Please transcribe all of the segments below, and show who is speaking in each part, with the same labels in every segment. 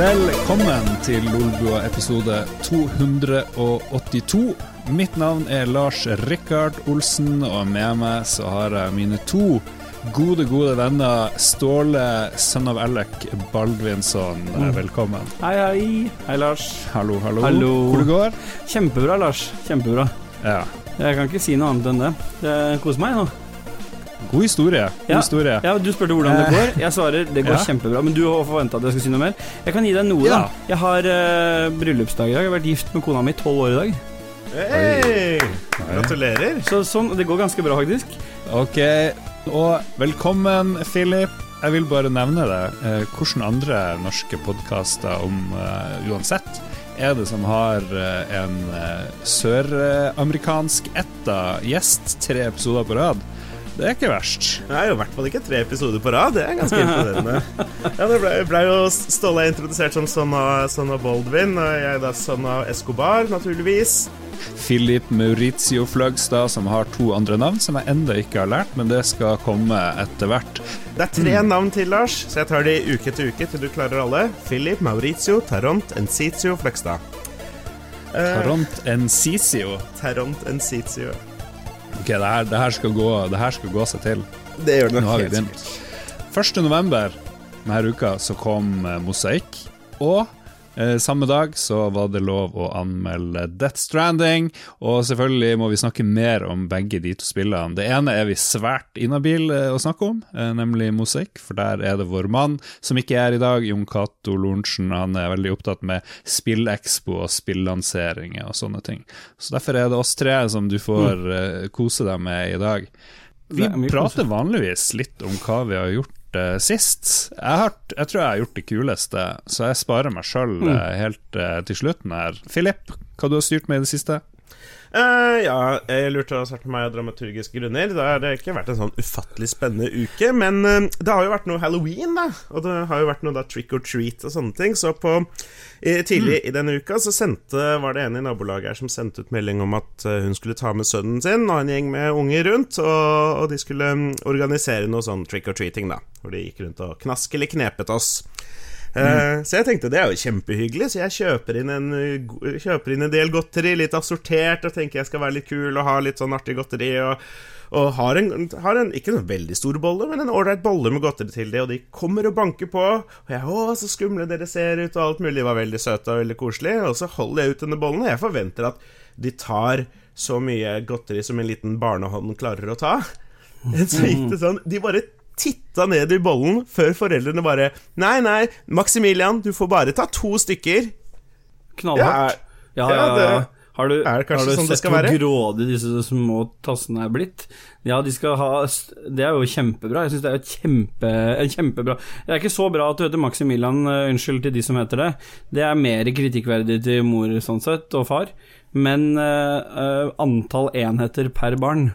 Speaker 1: Velkommen til Lolbua episode 282. Mitt navn er Lars Rikard Olsen, og med meg så har jeg mine to gode, gode venner Ståle, sønn av Alec Baldvinsson. Velkommen.
Speaker 2: Hei, hei. Hei, Lars.
Speaker 1: Hallo, hallo.
Speaker 2: Hallo.
Speaker 1: Hvor det går?
Speaker 2: Kjempebra, Lars. Kjempebra.
Speaker 1: Ja.
Speaker 2: Jeg kan ikke si noe annet enn det. Jeg koser meg nå.
Speaker 1: God historie. God
Speaker 2: Ja.
Speaker 1: historie.
Speaker 2: Ja, Du spurte hvordan det går. Jeg svarer det går
Speaker 1: Ja.
Speaker 2: kjempebra. Men du har forventa at jeg skal si noe mer. Jeg kan gi deg noe,
Speaker 1: Ja.
Speaker 2: da. Jeg har uh, bryllupsdag i dag. Jeg har vært gift med kona mi i tolv år i dag.
Speaker 3: Hei! Gratulerer.
Speaker 2: Så sånn, det går ganske bra, faktisk.
Speaker 1: Ok, og velkommen, Philip. Jeg vil bare nevne det. hvordan Hvilke andre norske podkaster om uh, uansett er det som har eh, en eh, søramerikansk etta gjest tre episoder på rad? Det er ikke verst.
Speaker 3: Det er jo i hvert fall ikke tre episoder på rad. Det er ganske imponerende. Ja, Det ble, ble jo Ståle introdusert som sønn av, sønn av Baldwin, og jeg da sønn av Escobar, naturligvis.
Speaker 1: Philip Maurizio Fløgstad, som har to andre navn som jeg ennå ikke har lært, men det skal komme etter hvert.
Speaker 3: Det er tre navn til, Lars, så jeg tar de uke etter uke til du klarer alle. Philip, Maurizio, Taront, Encitio, Fløgstad. Eh,
Speaker 1: Taront Encicio.
Speaker 3: Taront, Encitio.
Speaker 1: Ok, det her, det her, skal, gå, det her skal gå seg til.
Speaker 3: Det gjør det
Speaker 1: Nå
Speaker 3: nok
Speaker 1: har vi begynt.
Speaker 3: sikkert.
Speaker 1: 1. november denne uka så kom eh, Mosaikk, og samme dag så var det lov å anmelde Death Stranding, og selvfølgelig må vi snakke mer om begge de to spillene. Det ene er vi svært inhabile eh, å snakke om, eh, nemlig Mosaikk, for der er det vår mann som ikke er i dag, Jon Cato Lorentzen. Han er veldig opptatt med spillekspo og spillanseringer og sånne ting. Så derfor er det oss tre som du får eh, kose deg med i dag. Vi
Speaker 2: er
Speaker 1: prater vanligvis litt om hva vi har gjort eh, sist. Jeg, har, jeg tror jeg har gjort det kuleste, så jeg sparer meg sjøl
Speaker 2: Mm.
Speaker 1: helt eh, til slutten her. Philip, hva du har styrt med i det siste?
Speaker 3: Eh, ja, jeg lurte å starte meg av dramaturgiske grunner. Da har det ikke vært en sånn ufattelig spennende uke. Men uh, det har jo vært noe halloween, da. Og det har jo vært noe da trick or treat og sånne ting. Så på, i, tidlig i denne uka så sendte, var det en i nabolaget her som sendte ut melding om at eh, hun skulle ta med sønnen sin og en gjeng med unger rundt. Og, og de skulle mm, organisere noe sånn trick or treating, da. Hvor de gikk rundt og knask eller knepet oss. Eh, Så jeg tenkte det er jo kjempehyggelig, så jeg kjøper inn, en, uh, kjøper inn en del godteri, litt assortert, og tenker jeg skal være litt kul og ha litt sånn artig godteri. Og, og har, en, har en ikke en veldig stor bolle, men en ålreit bolle med godteri til det, og de kommer og banker på. Og jeg 'Å, så skumle dere ser ut', og alt mulig. De var veldig søte og veldig koselige. Og så holder jeg ut denne bollen, og jeg forventer at de tar så mye godteri som en liten barnehånd klarer å ta. Så gikk det sånn De bare titta ned i bollen før foreldrene bare Nei, nei, Maximilian, du får bare ta to stykker.
Speaker 2: Knallhardt. Ja,
Speaker 3: ja,
Speaker 2: ja, ja.
Speaker 3: det
Speaker 2: Har du,
Speaker 3: er kanskje
Speaker 2: har du
Speaker 3: sånn det
Speaker 2: sett
Speaker 3: skal
Speaker 2: hvor
Speaker 3: være?
Speaker 2: grådig disse små tassene er blitt? Ja, de skal ha Det er jo kjempebra. Jeg syns det er jo kjempe, kjempebra. Det er ikke så bra at du heter Maximilian, eh, unnskyld til de som heter det. Det er mer kritikkverdig til mor sånn sett, og far. Men eh, antall enheter per barn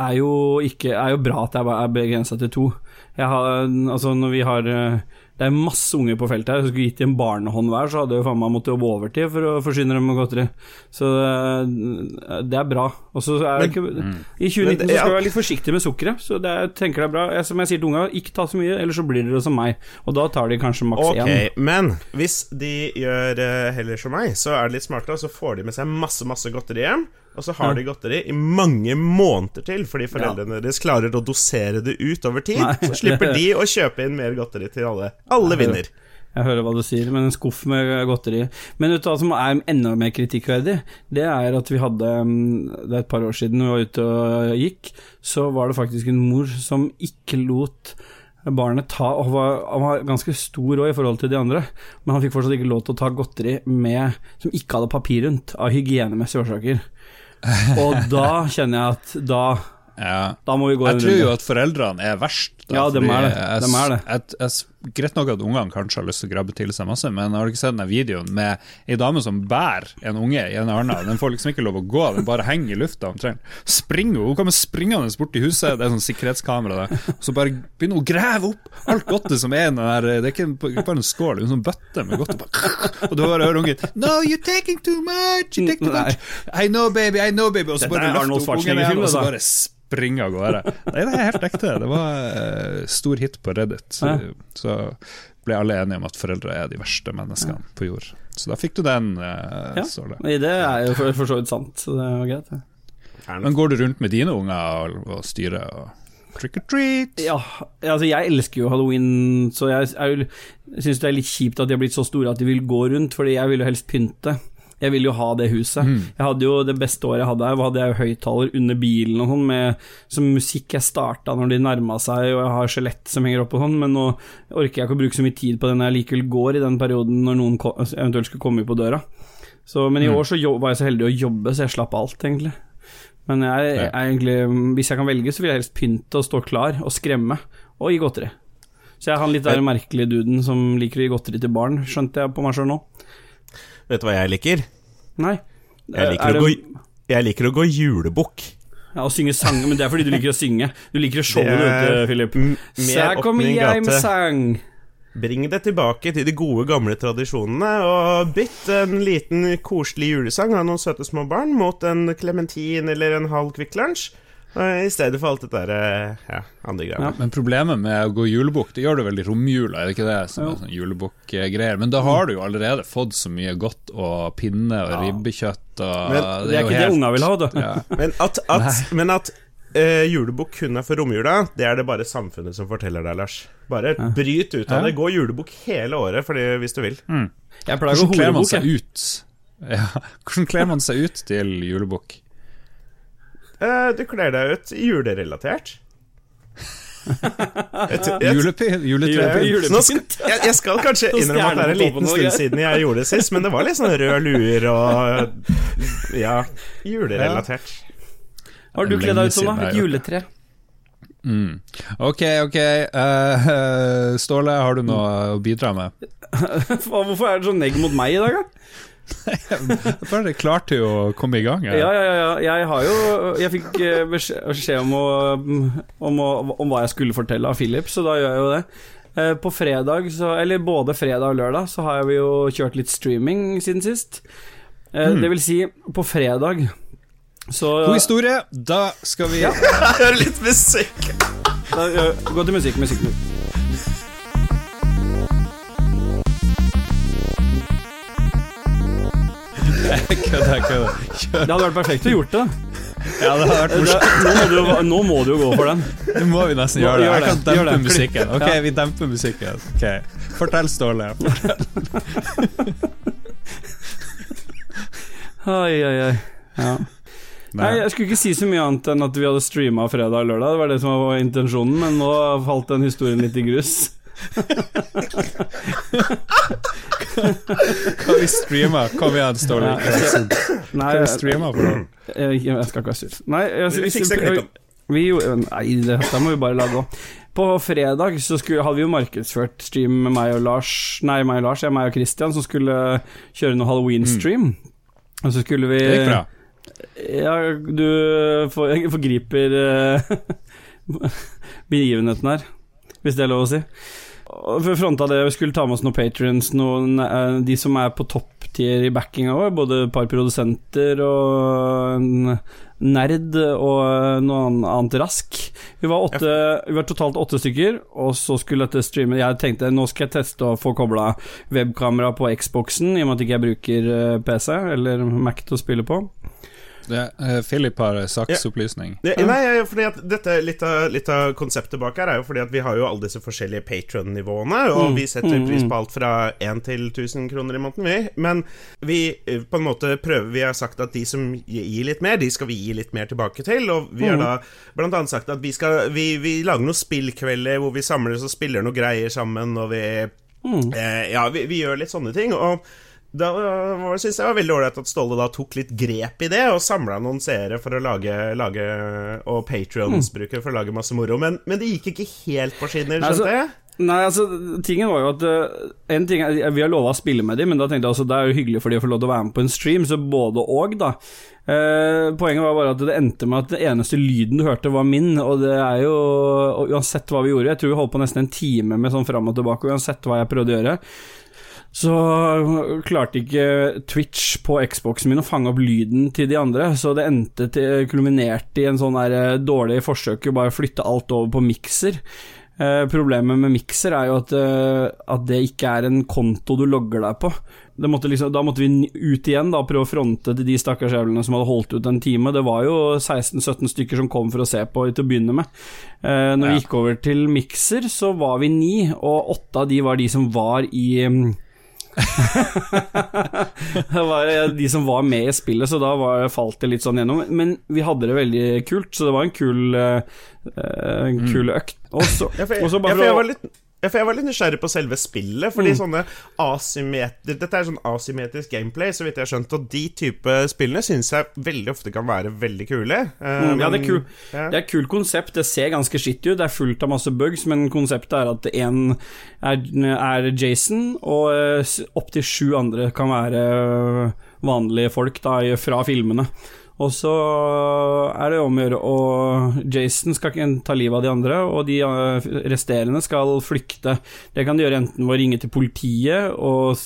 Speaker 2: er jo, ikke, er jo bra at det er begrensa til to. Jeg har, altså når vi har eh, Det er masse unger på feltet her. Skulle gitt dem en barnehånd hver, så hadde jo faen meg måttet jobbe overtid for å forsyne dem med godteri. Så eh, det er bra. Og så er det ikke I 2019
Speaker 3: Men
Speaker 2: så skal
Speaker 3: ja.
Speaker 2: du være litt forsiktig med sukkeret, så det er, tenker det er bra. Jeg, som jeg sier til unga, ikke ta så mye, ellers så blir dere som meg. Og da tar de kanskje maks én.
Speaker 3: Ok, men hvis de gjør eh, heller som meg, så er det litt smartere, og så får de med seg masse, masse godteri hjem. Og så har
Speaker 2: Ja.
Speaker 3: de godteri i mange måneder til, fordi foreldrene deres klarer å dosere det ut over tid.
Speaker 2: Nei.
Speaker 3: Så slipper de å kjøpe inn mer godteri til alle. Alle vinner.
Speaker 2: Jeg hører hva du sier, men en skuff med godteri. Men vet du hva som er enda mer kritikkverdig? Det er at vi hadde mm, Det er et par år siden vi var ute og gikk, så var det faktisk en mor som ikke lot barnet ta og var, Han var ganske stor òg i forhold til de andre, men han fikk fortsatt ikke lov til å ta godteri med, som ikke hadde papir rundt, av hygienemessige årsaker. Og da kjenner jeg at da,
Speaker 1: Ja.
Speaker 2: da må vi gå
Speaker 1: Jeg
Speaker 2: en
Speaker 1: tror jo at foreldrene er verst. Da,
Speaker 2: Ja, dem er det. De er det.
Speaker 1: Jeg, jeg, greit nok at ungene kanskje har lyst til å grabbe til seg masse, men har du ikke sett den videoen med ei dame som bærer en unge i en arna? Den får liksom ikke lov å gå, den bare henger i lufta omtrent. Springer hun, kommer springende bort til huset, det er sånn sikkerhetskamera der, og så bare begynner hun å grave opp alt godtet som er i den der Det er ikke bare en skål, det er en sånn bøtte med og, bare, og du bare hører ungen No, you're taking too much, you take too much. I know, baby, I know, baby. Og så bare
Speaker 2: er
Speaker 1: løfter hun ungen igjen, og så bare springer av gårde. Nei, det er helt ekte. Det var uh, stor hit på Reddit. Så, så, ble alle enige om at foreldre er de verste menneskene på jord. Så da fikk du den, eh,
Speaker 2: Ja.
Speaker 1: Ståle.
Speaker 2: Det er jo for, for så vidt sant, så det var greit. det.
Speaker 1: Men går du rundt med dine unger og, og styrer og trick or treat?
Speaker 2: Ja, altså jeg elsker jo halloween, så jeg, jeg syns det er litt kjipt at de har blitt så store at de vil gå rundt, fordi jeg vil jo helst pynte. Jeg ville jo ha det huset. Jeg hadde jo Det beste året jeg hadde her, hadde jeg jo høyttaler under bilen og sånn, med som musikk jeg starta når de nærma seg, og jeg har skjelett som henger opp og sånn, men nå orker jeg ikke å bruke så mye tid på det når jeg likevel går i den perioden når noen eventuelt skulle komme på døra. Så, men i år så var jeg så heldig å jobbe, så jeg slapp alt, egentlig. Men jeg, jeg er egentlig, hvis jeg kan velge, så vil jeg helst pynte og stå klar og skremme, og gi godteri. Så jeg er han litt der merkelige duden som liker å gi godteri til barn, skjønte jeg på meg sjøl nå.
Speaker 3: Vet du hva jeg liker?
Speaker 2: Nei.
Speaker 3: Jeg
Speaker 2: Er
Speaker 3: liker,
Speaker 2: det-
Speaker 3: å, gå, jeg liker å gå julebukk.
Speaker 2: Ja, Å synge sanger, men det er fordi du liker å synge. Du liker å showe,
Speaker 3: Det
Speaker 2: du Philip. Så kommer jeg med sang.
Speaker 3: Bring det tilbake til de gode, gamle tradisjonene, og bytt en liten, koselig julesang av noen søte små barn mot en klementin eller en halv Kvikk Lunsj, i stedet for alt det der eh, ja, andre greiene.
Speaker 1: Men problemet med å gå julebukk, det gjør du vel i romjula, er det ikke det? Som er sånn julebukkgreier. Men da har du jo allerede fått så mye godt og pinne og ribbekjøtt og
Speaker 3: Men
Speaker 2: Det er ikke det unga vil ha, du.
Speaker 1: Ja.
Speaker 3: Men at, at, men at Uh, julebukk kun er for romjula, det er det bare samfunnet som forteller deg, Lars. Bare bryt ut av
Speaker 1: Ja.
Speaker 3: det. Gå julebukk hele året fordi, hvis du vil.
Speaker 2: Jeg pleier
Speaker 1: Hvordan kler man seg ut? Ja. Hvordan kler man seg ut til julebukk?
Speaker 3: Eh, du kler deg ut julerelatert. Julepynt. et,
Speaker 1: Julepy- Juletre?
Speaker 2: Jule-
Speaker 3: Så nå skal, jeg, jeg skal kanskje innrømme at det er en liten stund siden jeg gjorde det sist, men det var litt sånn rød luer og Ja, julerelatert.
Speaker 2: Ja. har du kledd deg ut som, da? Et juletre?
Speaker 1: Mm. Ok, ok. Uh, Ståle, har du noe å bidra med?
Speaker 2: Hvorfor er det så negg mot meg i dag, da?
Speaker 1: Bare klarte til å komme i gang?
Speaker 2: Ja, ja, ja, ja. Jeg har jo Jeg fikk eh, beskjed, om, å, om, å, om hva jeg skulle fortelle av Philip, så da gjør jeg jo det. Eh, På fredag, så, eller både fredag og lørdag, så har vi jo kjørt litt streaming siden sist. Mm. Det vil si, på fredag så
Speaker 1: God historie. Da skal vi
Speaker 2: Ja.
Speaker 3: Høre litt musikk.
Speaker 2: da, eh, Gå til musikk, musikk, musikk.
Speaker 1: Kødda, kødda.
Speaker 2: Det hadde vært perfekt å gjort det.
Speaker 1: Ja, det hadde vært morsomt.
Speaker 2: nå, må du, jo- gå for den.
Speaker 1: Nå må vi nesten gjøre det. Jeg kan dempe musikken. Ok, vi demper musikken. Ok, Fortell, Ståle.
Speaker 2: Oi, oi, oi. Ja. Nei, jeg skulle ikke si så mye annet enn at vi hadde streama fredag og lørdag. Det var det som var intensjonen, men nå falt den historien litt i grus.
Speaker 1: Hva vi streamer? Kom igjen, Ståle.
Speaker 2: Nei,
Speaker 1: Hva vi streamer for noe?
Speaker 2: jeg, jeg skal ikke være sur. Nei, jeg,
Speaker 3: Vi
Speaker 2: vi, gjorde- nei, det må vi bare la gå. På fredag så skulle, hadde vi jo markedsført stream med meg og Lars Nei, meg og Lars, jeg, meg og Christian, som skulle kjøre noe halloween-stream. Og så skulle vi
Speaker 1: Det gikk bra.
Speaker 2: Ja, du for- forgriper eh, begivenheten her, hvis det er lov å si. Fronta det, vi skulle ta med oss noen patrions, noen, eh, de som er på topptier i backinga vår, både et par produsenter og en nerd og noe annet rask. Vi var, åtte, vi var totalt åtte stykker, og så skulle dette streame Jeg tenkte nå skal jeg teste å få kobla webkamera på Xboxen, i og med at jeg ikke bruker eh, PC eller Mac til å spille på.
Speaker 1: Ja, eh, Philip har saksopplysning.
Speaker 3: Ja. nei, fordi at dette, litt, av, litt av konseptet bak her er jo fordi at vi har jo alle disse forskjellige patron-nivåene, og
Speaker 2: Mm,
Speaker 3: vi setter
Speaker 2: mm,
Speaker 3: pris
Speaker 2: mm.
Speaker 3: på alt fra 1 til 1000 kroner i måneden, vi. Men vi eh, på en måte prøver Vi har sagt at de som gir litt mer, de skal vi gi litt mer tilbake til, og vi har
Speaker 2: Mm.
Speaker 3: da blant annet sagt at vi skal Vi, vi lager noen spillkvelder hvor vi samles og spiller noen greier sammen, og vi
Speaker 2: Mm.
Speaker 3: Eh, ja, vi, vi gjør litt sånne ting. Og da syns jeg var veldig ålreit at Ståle da tok litt grep i det, og samla noen seere for å lage, lage Og patrions-brukere for å lage masse moro. Men, men det gikk ikke helt på skinner,
Speaker 2: Altså,
Speaker 3: skjønte jeg?
Speaker 2: Nei, altså, tingen var jo at eh, En ting Vi har lova å spille med dem, men da tenkte jeg altså det er jo hyggelig for de å få lov til å være med på en stream, så både og, da. Eh, poenget var bare at det endte med at den eneste lyden du hørte, var min, og det er jo og Uansett hva vi gjorde, jeg tror vi holdt på nesten en time med sånn fram og tilbake, uansett hva jeg prøvde å gjøre, så klarte ikke Twitch på Xboxen min å fange opp lyden til de andre, så det endte til, kulminerte i en sånn der eh, dårlig forsøk å bare flytte alt over på mikser. Eh, problemet med mikser er jo at, eh, at, det ikke er en konto du logger deg på. Måtte liksom, da måtte vi ut igjen da prøve å fronte til de stakkars jævlene som hadde holdt ut en time. Det var jo 16-17 stykker som kom for å se på til å begynne med. Eh, når ja. vi gikk over til mikser, så var vi ni, og åtte av de var de som var i mm, det var de som var med i spillet, så da var, falt det litt sånn gjennom. Men vi hadde det veldig kult, så det var en kul, uh, kul økt. Og så,
Speaker 3: ja, ja, for jeg var litt for jeg var litt nysgjerrig på selve spillet. Fordi mm. sånne asymmeter Dette er sånn asymmetrisk gameplay, så vidt jeg har skjønt. Og de type spillene syns jeg veldig ofte kan være veldig kule.
Speaker 2: Uh, mm, ja, det er, kul. Ja. det er et kult konsept. Det ser ganske skittig ut. Det er fullt av masse bugs, men konseptet er at én er, er, Jason, og uh, opptil sju andre kan være vanlige folk da, fra filmene. Og så er det om å gjøre Og Jason skal ta livet av de andre, og de eh, resterende skal flykte. Det kan de gjøre enten ved å ringe til politiet, og,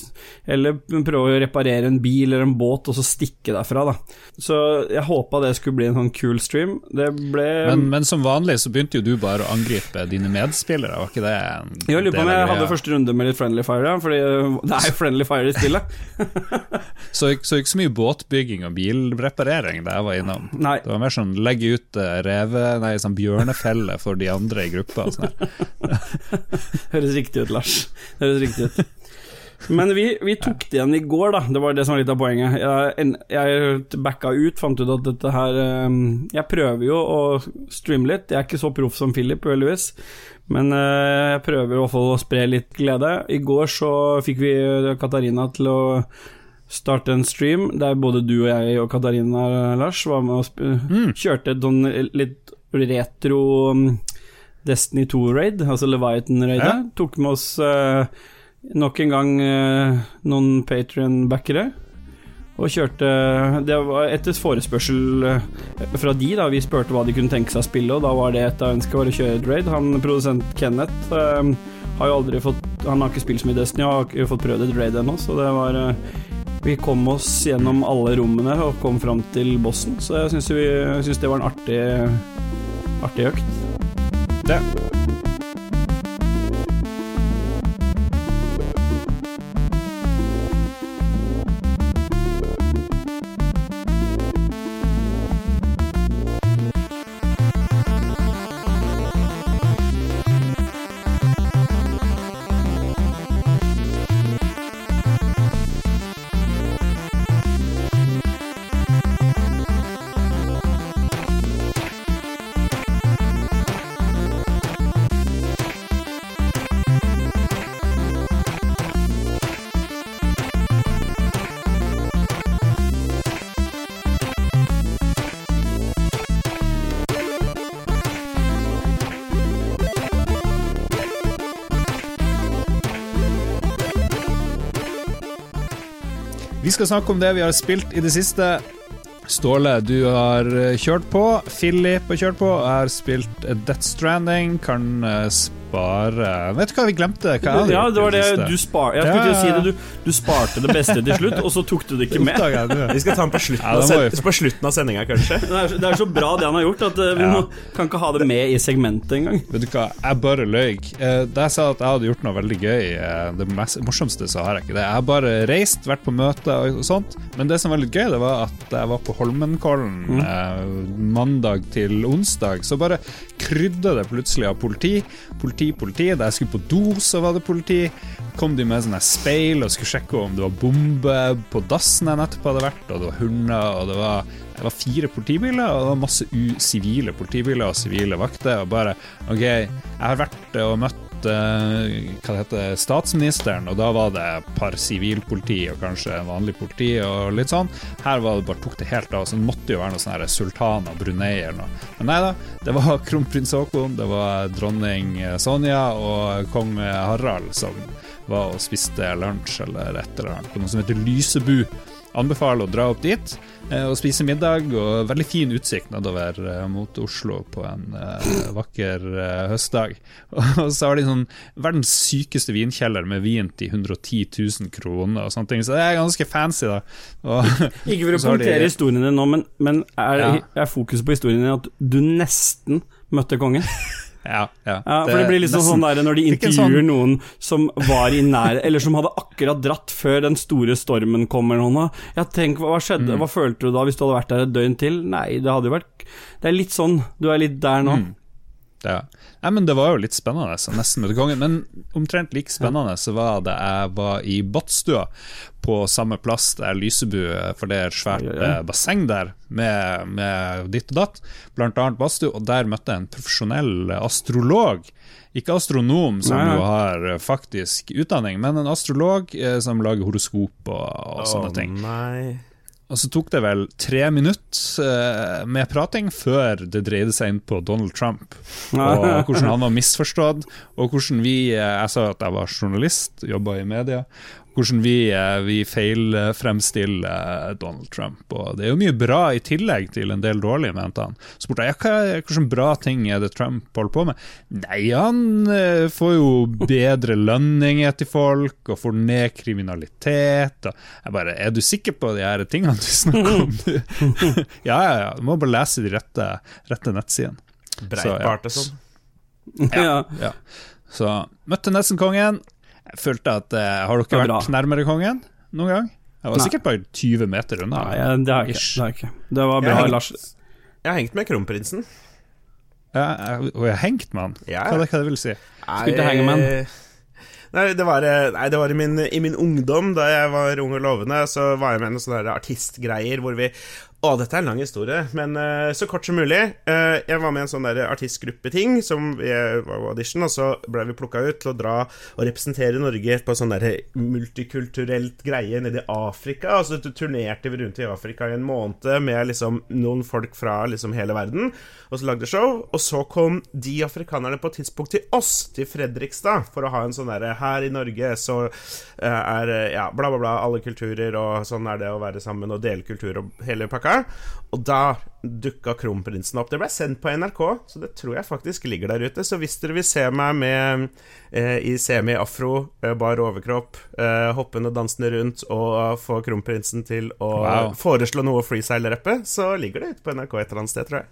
Speaker 2: eller prøve å reparere en bil eller en båt, og så stikke derfra, da. Så jeg håpa det skulle bli en sånn cool stream. Det ble
Speaker 1: men, men, som vanlig så begynte jo du bare å angripe dine medspillere, var ikke det
Speaker 2: Jeg lurer på om jeg hadde første runde med litt Friendly Fire, ja, Fordi det er jo Friendly Fire i spillet.
Speaker 1: så, så ikke så mye båtbygging og bilreparering det jeg var innom.
Speaker 2: Nei.
Speaker 1: Det var mer sånn legge ut uh, reve, nei, sånn bjørnefelle for de andre i gruppa. Sånn
Speaker 2: Høres riktig ut, Lars. Det høres riktig ut. Men vi, vi, tok det igjen i går, da. Det var det som var litt av poenget. Jeg, jeg backa ut, fant ut at dette her um, Jeg prøver jo å streame litt. Jeg er ikke så proff som Philip, heldigvis. Men uh, jeg prøver i hvert fall å spre litt glede. I går så fikk vi Katarina til å starte en stream der både du og jeg og Katarina Lars var med og mm. kjørte et sånn litt retro um, Destiny 2-raid, altså Leviathan-raidet. Ja. Tok med oss uh, nok en gang uh, noen Patrion-backere. Og kjørte Det var etter forespørsel uh, fra de, da. Vi spurte hva de kunne tenke seg å spille, og da var det et av ønskene våre å kjøre et raid. Han produsent Kenneth har jo aldri fått Han har ikke spilt så mye Destiny og har ikke fått prøvd et raid ennå, så det var vi kom oss gjennom alle rommene og kom fram til bossen, så jeg syns det var en artig, artig økt.
Speaker 1: Det. Skal snakke om det vi har spilt i det siste. Ståle, du har eh, kjørt på. Philip har kjørt på. Jeg har spilt Death Stranding. Kan uh, spare Vet du hva vi glemte? Hva
Speaker 2: ja, det var det du spar... Jeg skulle ja. si det, du, du, sparte det beste til slutt, og så tok du det ikke med.
Speaker 3: Vi skal ta den på slutten, ja, av, på slutten av sendinga, kanskje.
Speaker 2: Det er, det er, så bra det han har gjort, at vi vi må, kan ikke ha det med i segmentet engang.
Speaker 1: Vet du hva, jeg bare løy. Uh, da jeg sa at jeg hadde gjort noe veldig gøy, uh, det mest, morsomste, så har jeg ikke det. Jeg har bare reist, vært på møte og sånt, men det som var litt gøy, det var at jeg var på Holmenkollen mm. mandag til onsdag, så bare krydda det plutselig av politi. Politi politi, politi. Da jeg skulle på do, så var det politi. Kom de med sånne speil og skulle sjekke om det var bombe på dassen jeg nettopp hadde vært, og det var hunder, og det var, det var fire politibiler, og det var masse sivile politibiler og sivile vakter. Og bare OK, jeg har vært og møtt hva heter, statsministeren, og da var det et par sivilpoliti og kanskje vanlig politi og litt sånn. Her var det bare tok det helt av, så det måtte jo være noe sånn sultan av Brunei eller noe. Men nei da, det var kronprins Haakon, det var dronning Sonja og kong Harald som var og spiste lunsj eller et eller annet på noe som heter Lysebu anbefaler å dra opp dit eh, og spise middag. Og veldig fin utsikt nedover eh, mot Oslo på en eh, vakker høstdag. Og så har de sånn verdens sykeste vinkjeller med vin til 110 000 kroner og sånne ting. Så det er ganske fancy, da. Og,
Speaker 2: Ikke for å
Speaker 1: punktere de-
Speaker 2: historien din nå, men, men er,
Speaker 1: Ja.
Speaker 2: er fokuset på historien din at du nesten møtte kongen?
Speaker 1: Ja, ja.
Speaker 2: Ja, for det blir liksom
Speaker 1: nesten-
Speaker 2: sånn der når de intervjuer
Speaker 1: sånn-
Speaker 2: noen som var i nær Eller som hadde akkurat dratt før den store stormen kommer nå. Ja, tenk, hva skjedde?
Speaker 1: Mm.
Speaker 2: Hva følte du da hvis du hadde vært der et døgn til? Nei, det hadde jo vært Det er litt sånn, du er litt der nå.
Speaker 1: Mm. Ja. Nei, men Det var jo litt spennende, så nesten møtte kongen. Men omtrent like spennende så var det jeg var i Båtstua, på samme plass der Lysebu, for det er et svært eh, basseng der, med, med ditt og datt, blant annet badstue, og der møtte jeg en profesjonell astrolog. Ikke astronom, som
Speaker 2: Nei,
Speaker 1: jo har eh, faktisk utdanning, men en astrolog eh, som lager horoskop og, og sånne
Speaker 3: Å,
Speaker 1: ting.
Speaker 3: Nei.
Speaker 1: Og så tok det vel tre minutter eh, med prating før det dreide seg inn på Donald Trump. Og hvordan han var misforstått, og hvordan vi eh, Jeg sa at jeg var journalist, jobba i media. Hvordan vi, eh, vi feilfremstiller eh, Donald Trump. Og det er jo mye bra i tillegg til en del dårlige, mente han. Så spurte jeg ja, hva, hvilke bra ting er det Trump holder på med. Nei, han eh, får jo bedre lønninger til folk, og får ned kriminalitet. Og jeg bare Er du sikker på de her tingene du snakker om? ja, ja, ja. Du må bare lese de rette, rette nettsidene.
Speaker 3: Breitbart og
Speaker 1: sånn.
Speaker 3: sånn.
Speaker 2: ja.
Speaker 1: Ja. Så møtte nesten kongen. Jeg følte at eh, Har dere
Speaker 2: vært bra.
Speaker 1: nærmere kongen noen gang? Jeg var
Speaker 2: Nei.
Speaker 1: sikkert bare 20 meter unna.
Speaker 2: Nei, jeg- det har jeg ikke. Det, ikke. det var bra,
Speaker 3: Jeg
Speaker 2: Lars.
Speaker 3: Jeg har hengt med kronprinsen.
Speaker 1: Ja, jeg- og jeg har hengt med han.
Speaker 3: Ja,
Speaker 1: Hva det, hva det vil si?
Speaker 2: Spilte hangman.
Speaker 3: Nei, det var, eh, nei, det var i, min, i min ungdom, da jeg var ung og lovende, så var jeg med i noen sånne artistgreier hvor vi Å, dette er en lang historie, men uh, så kort som mulig. Uh, jeg var med i en sånn artistgruppeting som vi var på audition, og så ble vi plukka ut til å dra og representere Norge på sånn der multikulturelt greie nede i Afrika. Og så turnerte vi rundt i Afrika i en måned med liksom noen folk fra liksom hele verden, og så lagde show. Og så kom de afrikanerne på et tidspunkt til oss, til Fredrikstad, for å ha en sånn derre Her i Norge så uh, er eh, ja, bla, bla, bla, alle kulturer, og sånn er det å være sammen og dele kultur og hele pakka. Og da dukka kronprinsen opp. Det ble sendt på NRK, så det tror jeg faktisk ligger der ute. Så hvis dere vil se meg med eh, i semi-afro, eh, bar overkropp, eh, hoppende og dansende rundt, og få kronprinsen til å
Speaker 1: Wow.
Speaker 3: foreslå noe freestyle-rappe, så ligger det ute på NRK et eller annet sted, tror jeg.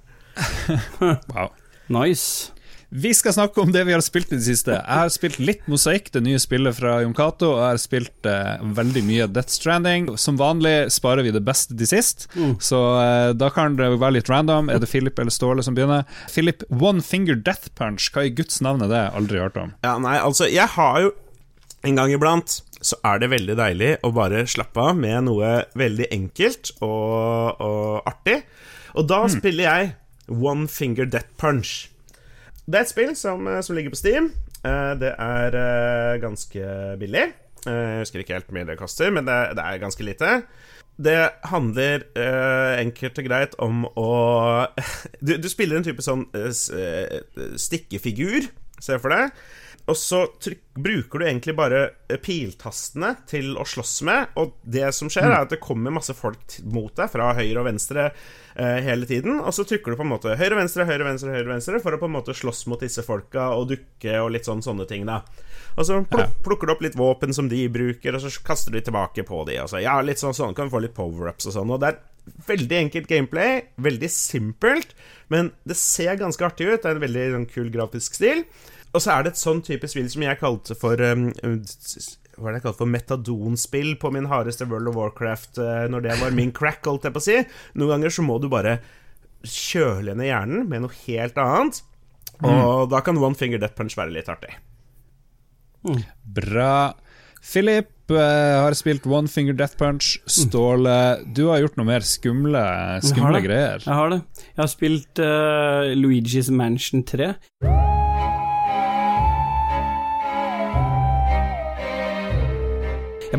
Speaker 1: Wow.
Speaker 2: Nice.
Speaker 1: Vi skal snakke om det vi har spilt i det siste. Jeg har spilt litt Mosaikk, det nye spillet fra Jon Cato, og jeg har spilt eh, veldig mye Death Stranding. Som vanlig sparer vi det beste til sist, så eh, da kan det være litt random. Er det Philip eller Ståle som begynner? Philip, One Finger Death Punch, hva i guds navn er det? Aldri hørt om.
Speaker 3: Ja, nei, altså, jeg har jo En gang iblant så er det veldig deilig å bare slappe av med noe veldig enkelt og, og artig. Og da spiller jeg One Finger Death Punch. Det er et spill som, eh, som ligger på Steam. Eh, Det er eh, ganske billig. Jeg husker ikke helt hvor mye det koster, men det, det er ganske lite. Det handler eh, enkelt og greit om å du, du spiller en type sånn eh, stikkefigur, ser for deg. Og så tryk, bruker du egentlig bare eh, piltastene til å slåss med. Og det som skjer, er at det kommer masse folk mot deg fra høyre og venstre eh, hele tiden. Og så trykker du på en måte høyre, venstre, høyre, venstre, høyre, venstre for å på en måte slåss mot disse folka og dukke og litt sånn sånne ting, da. Og så pluk, plukker du opp litt våpen som de bruker, og så kaster du tilbake på de. Og så, ja, litt sånn, sånn kan du få litt power-ups og sånn. Og det er veldig enkelt gameplay, veldig simpelt, men det ser ganske artig ut. Det er en veldig sånn, kul grafisk stil. Og så er det et sånn type spill som jeg kalte for um, Hva er det jeg kalte for metadonspill på min hardeste World of Warcraft eh, når det var min crack, holdt jeg på å si. Noen ganger så må du bare kjøle ned hjernen med noe helt annet. Og da kan One Finger Death Punch være litt artig.
Speaker 1: Bra. Philip eh, har spilt One Finger Death Punch. Ståle, du har gjort noe mer skumle, skumle
Speaker 2: jeg
Speaker 1: greier.
Speaker 2: Jeg har det. Jeg har spilt uh, Luigi's Mansion 3.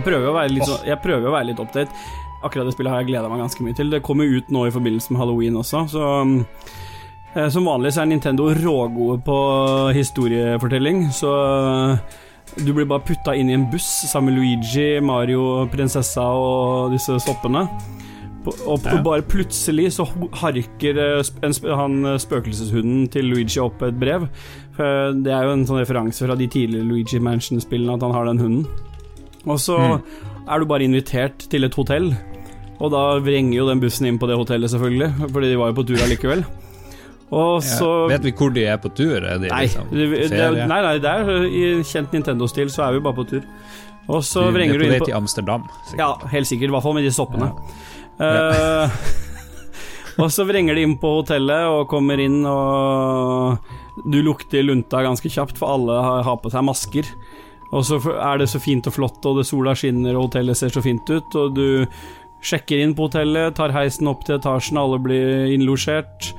Speaker 2: prøver å være litt, så, jeg prøver å være litt update. Akkurat det spillet har jeg gleda meg ganske mye til. Det kommer ut nå i forbindelse med halloween også, så um, eh, Som vanlig så er Nintendo rågode på historiefortelling, så Du blir bare putta inn i en buss sammen med Luigi, Mario, prinsessa og disse soppene. Og, og bare plutselig så harker eh, en, han eh, spøkelseshunden til Luigi opp et brev. Det er jo en sånn referanse fra de tidligere Luigi Mansion-spillene at han har den hunden. Og så er du bare invitert til et hotell, og da vrenger jo den bussen inn på det hotellet, selvfølgelig, fordi de var jo på tur allikevel. Og så
Speaker 1: Vet vi hvor de er på tur? Er de
Speaker 2: Nei,
Speaker 1: liksom
Speaker 2: det, det, nei, nei, det er i kjent Nintendo-stil, så er vi bare på tur. Og så
Speaker 1: Du-
Speaker 2: vrenger
Speaker 1: det
Speaker 2: du
Speaker 1: er
Speaker 2: inn
Speaker 1: på vei
Speaker 2: på
Speaker 1: til Amsterdam. sikkert.
Speaker 2: Ja, helt sikkert, i hvert fall med de soppene. Eh, og så vrenger de inn på hotellet og kommer inn, og du lukter lunta ganske kjapt, for alle har, har på seg masker. Og så er det så fint og flott, og det sola skinner, og hotellet ser så fint ut, og du sjekker inn på hotellet, tar heisen opp til etasjen, alle blir innlosjert.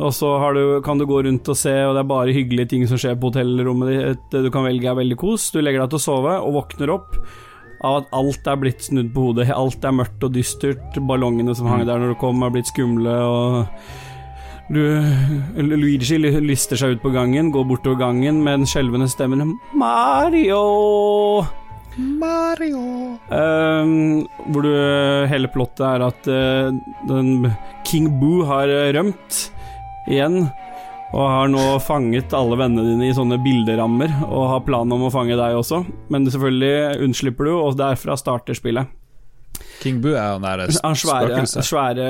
Speaker 2: Og så har du, kan du gå rundt og se, og det er bare hyggelige ting som skjer på hotellrommet ditt. Det du kan velge er veldig kos. Du legger deg til å sove, og våkner opp av at alt er blitt snudd på hodet. Alt er mørkt og dystert. Ballongene som hang der når du kom, er blitt skumle, og Luigi lister seg ut på gangen, går bortover gangen med en skjelvende stemme. Mario!
Speaker 1: Mario
Speaker 2: Um, hvor du Hele plottet er at uh, den King Boo har eh, rømt igjen. Og har nå fanget alle vennene dine i sånne bilderammer, og har planen om å fange deg også. Men selvfølgelig unnslipper du, og derfra starter spillet.
Speaker 1: King Boo er han der
Speaker 2: Han svære, svære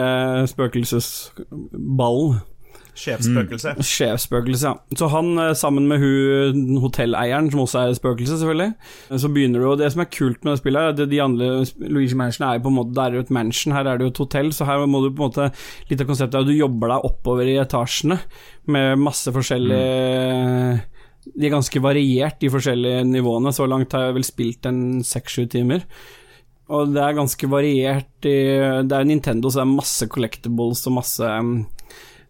Speaker 2: spøkelsesballen.
Speaker 3: Sjefsspøkelse.
Speaker 2: Sjefsspøkelse, ja. Så han eh, sammen med hun hotelleieren, som også er spøkelse, selvfølgelig, så begynner du Og det som er kult med det spillet, er at de andre Luigi Mansion er jo på en måte Det er jo et mansion, her er det jo et hotell, så her må du på en måte Litt av konseptet er at du jobber deg oppover i etasjene med masse forskjellige De er ganske variert, de forskjellige nivåene. Så langt har jeg vel spilt en seks-sju timer. Og det er ganske variert i Det er Nintendo, så det er masse collectibles og masse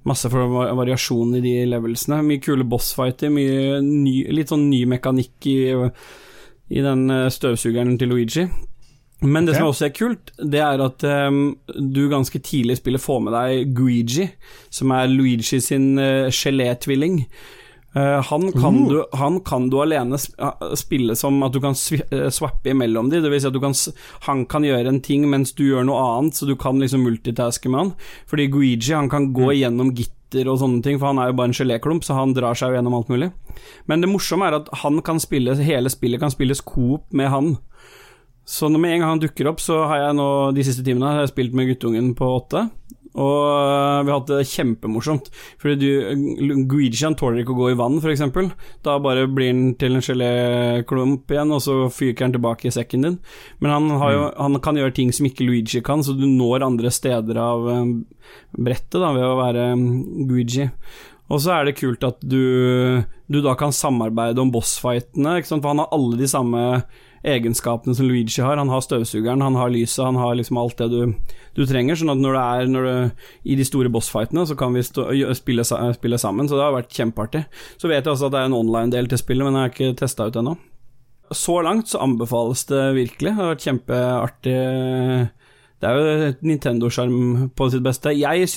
Speaker 2: Masse variasjon i de levelsene. Mye kule bossfighter, mye ny, litt sånn ny mekanikk i, i den eh, støvsugeren til Luigi. Men det
Speaker 1: okay.
Speaker 2: som også er kult, det er at um, du ganske tidlig i spillet får med deg Guigi, som er Luigi sin uh, gelétvilling. Eh, han, kan du, han kan du alene eh, spille som at du kan eh, swappe imellom de, det vil si at du kan, han kan gjøre en ting mens du gjør noe annet, så du kan liksom multitaske med han. Fordi Guigi han kan gå gjennom gitter og sånne ting, for han er jo bare en geléklump, så han drar seg jo gjennom alt mulig. Men det morsomme er at han kan spille, hele spillet kan spilles coop med han. Så når med en gang han dukker opp, så har jeg nå de siste timene har jeg spilt med guttungen på åtte. Og øh, vi har hatt det kjempemorsomt. Fordi du, Guigian tåler ikke å gå i vann, f.eks. Da bare blir han til en geléklump igjen, og så fyker han tilbake i sekken din. Men han, har jo, han kan gjøre ting som ikke Luigi kan, så du når andre steder av øh, brettet da, ved å være Guigi. Og så er det kult at du, du da kan samarbeide om bossfightene, for han har alle de samme egenskapene som Luigi har. Han har støvsugeren, han har lyset, han har liksom alt det du, du trenger. Sånn at når det er når det, i de store bossfightene, så kan vi stå, spille, spille sammen. Så det har vært kjempeartig. Så vet jeg også at det er en online-del til spillet, men jeg har ikke testa ut ennå. Så langt så anbefales det virkelig. Det har vært kjempeartig. Det er jo Nintendo-skjerm på sitt beste. Jeg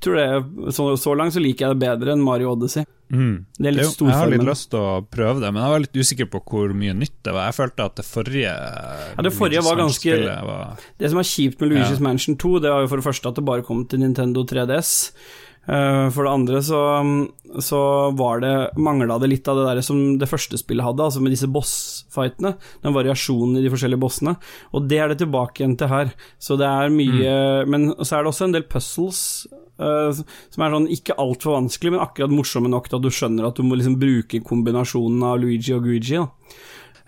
Speaker 2: tror det så, så langt så liker jeg det bedre enn Mario Odyssey.
Speaker 1: Mm.
Speaker 2: Det er litt
Speaker 1: Jo, jeg har litt lyst til å prøve det, men jeg var litt usikker på hvor mye nytt det var. Jeg følte at det forrige
Speaker 2: Ja, det forrige var ganske-
Speaker 1: var
Speaker 2: Det som er kjipt med Luigi's
Speaker 1: Ja.
Speaker 2: Mansion 2, det var jo for det første at det bare kom til Nintendo 3DS. Eh, For det andre så, så var det mangla det litt av det der som det første spillet hadde, altså med disse bossfightene. Den variasjonen i de forskjellige bossene. Og det er det tilbake igjen til her. Så det er mye Men så er det også en del puzzles. eh, som er sånn ikke altfor vanskelig, men akkurat morsomme nok til at du skjønner at du må liksom bruke kombinasjonen av Luigi og Guigi. Da.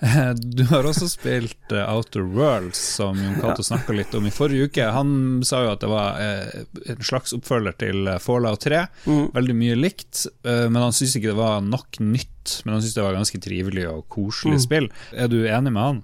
Speaker 1: Du har også spilt eh, Outer Worlds, som Jon Cato snakka litt om i forrige uke. Han sa jo at det var eh, en slags oppfølger til eh, Fallout 3.
Speaker 2: Mm.
Speaker 1: Veldig mye likt, men han syntes ikke det var nok nytt. Men han syntes det var ganske trivelig og koselig
Speaker 2: Mm.
Speaker 1: spill. Er du enig med han?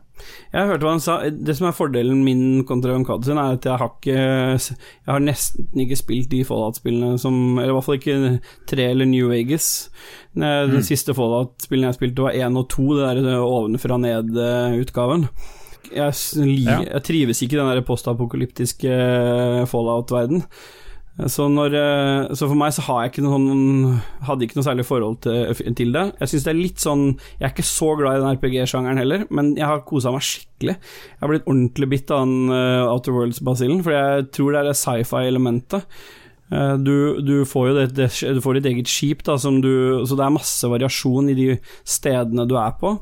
Speaker 2: Jeg hørte hva han sa. Det som er fordelen min kontra Yonkado sin, er at jeg har ikke Jeg har nesten ikke spilt de Fallout-spillene som Eller i hvert fall ikke tre eller New Vegas. Den
Speaker 1: Mm.
Speaker 2: siste Fallout-spillene jeg spilte, var én og to, det der ovenfra ned-utgaven. Jeg, jeg trives ikke i den der postapokalyptiske Fallout-verden. Så, når, eh, så, for meg så har jeg ikke noen hadde ikke noe særlig forhold til, til det. Jeg syns det er litt sånn Jeg er ikke så glad i den RPG-sjangeren heller, men jeg har kosa meg skikkelig. Jeg har blitt ordentlig bitt av den uh, Outer Worlds-basillen, for jeg tror det er det sci-fi-elementet. Uh, du, du, får jo det, det, du får ditt eget skip, da, du, så det er masse variasjon i de stedene du er på.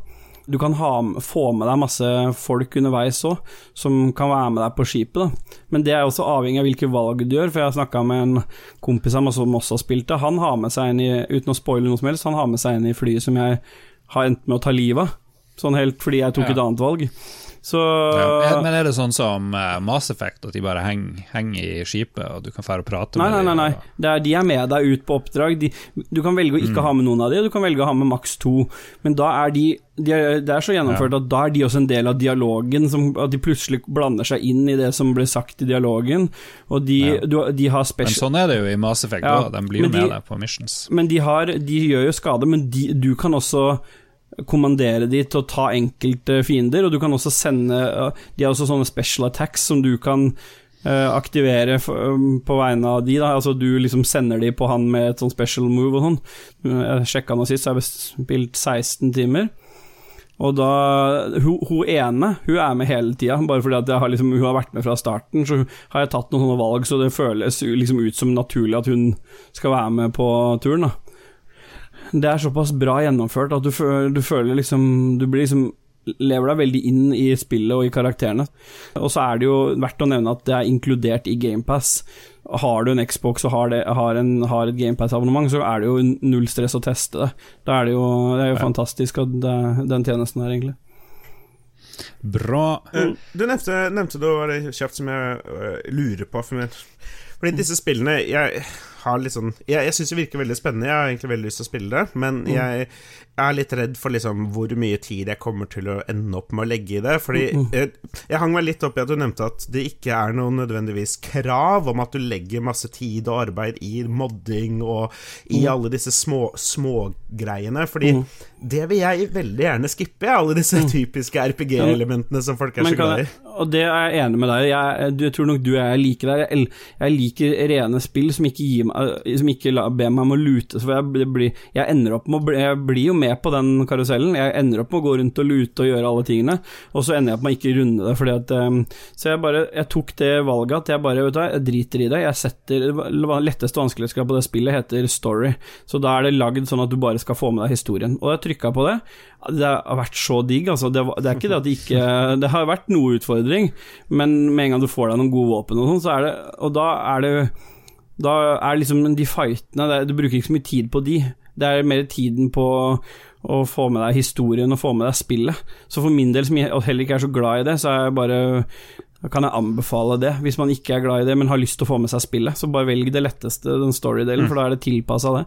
Speaker 2: Du kan ha, få med deg masse folk underveis òg, som kan være med deg på skipet. Da. Men det er også avhengig av hvilke valg du gjør, for jeg har snakka med en kompis av meg som også spilte. Han har med seg en i, uten å spoile noe som helst, han har med seg en i flyet som jeg har endt med å ta livet av. Sånn helt fordi jeg tok ja. et annet valg. Så,
Speaker 1: ja. Men er det sånn som uh, Mass Effect, at de bare henger, henger i skipet, og du kan fære og prate
Speaker 2: nei,
Speaker 1: med
Speaker 2: dem? Nei, nei, nei. Det er, de er med deg ut på oppdrag. De, du kan velge å ikke mm. ha med noen av de, du kan velge å ha med maks to. Men da er de, de er, Det er så gjennomført ja. at da er de også en del av dialogen, som, at de plutselig blander seg inn i det som ble sagt i dialogen. Og de, ja. du, de har
Speaker 1: Men sånn er det jo i Mass Effect òg, de blir jo med deg på missions.
Speaker 2: Men de, har, de gjør jo skade, men du kan også kommandere de til å ta enkelte fiender, og du kan også sende De har også sånne special attacks som du kan uh, aktivere um, på vegne av de, da. Altså du liksom sender de på han med et sånn special move og sånn. Jeg sjekka nå sist, så jeg har spilt 16 timer. Og da Hun, hun ene hun er med hele tida, bare fordi at har liksom, hun har vært med fra starten. Så har jeg tatt noen sånne valg, så det føles liksom ut som naturlig at hun skal være med på turen. da det er såpass bra gjennomført at du, føler, du føler liksom Du blir liksom lever deg veldig inn i spillet og i karakterene. Og så er det jo verdt å nevne at det er inkludert i GamePass. Har du en Xbox og har, det, har, en, har et GamePass-abonnement, så er det jo null stress å teste det. Da er det jo, det er jo ja. fantastisk at det, den tjenesten her, egentlig.
Speaker 1: Bra.
Speaker 3: Uh, du nevnte, nevnte det var det kjapt som jeg uh, lurer på. For meg. Fordi disse spillene jeg har litt sånn Jeg, jeg syns det virker veldig spennende. Jeg har egentlig veldig lyst til å spille det, men mm. jeg er litt redd for liksom hvor mye tid jeg kommer til å ende opp med å legge i det. Fordi mm. jeg, jeg hang meg litt opp i at du nevnte at det ikke er noe nødvendigvis krav om at du legger masse tid og arbeid i modding og i mm. alle disse små smågreiene. Fordi mm. det vil jeg veldig gjerne skippe, alle disse mm. typiske RPG-elementene som folk er så glad i.
Speaker 2: Og det er jeg enig med deg jeg, jeg, tror nok du og jeg liker der. Jeg, jeg liker rene spill som ikke, meg, som ikke ber meg om å lute. For jeg, blir, jeg ender opp med å bli, Jeg blir jo med på den karusellen. Jeg ender opp med å gå rundt og lute og gjøre alle tingene, og så ender jeg opp med å ikke runde det. Fordi at, um, så jeg bare Jeg tok det valget at jeg bare vet du, jeg driter i det. Jeg setter letteste vanskelighetsgrad på det spillet heter story, så da er det lagd sånn at du bare skal få med deg historien. Og jeg trykka på det. Det har vært så digg, altså. Det, det er ikke det at det ikke Det har vært noe utfordring, men med en gang du får deg noen gode våpen og sånn, så er det Og da er det da er liksom de fightene Du bruker ikke så mye tid på de. Det er mer tiden på å få med deg historien og få med deg spillet. Så for min del, som jeg heller ikke er så glad i det, så er jeg bare da kan jeg anbefale det, hvis man ikke er glad i det, men har lyst til å få med seg spillet. Så bare velg det letteste, den story-delen, mm. for da er det tilpassa det.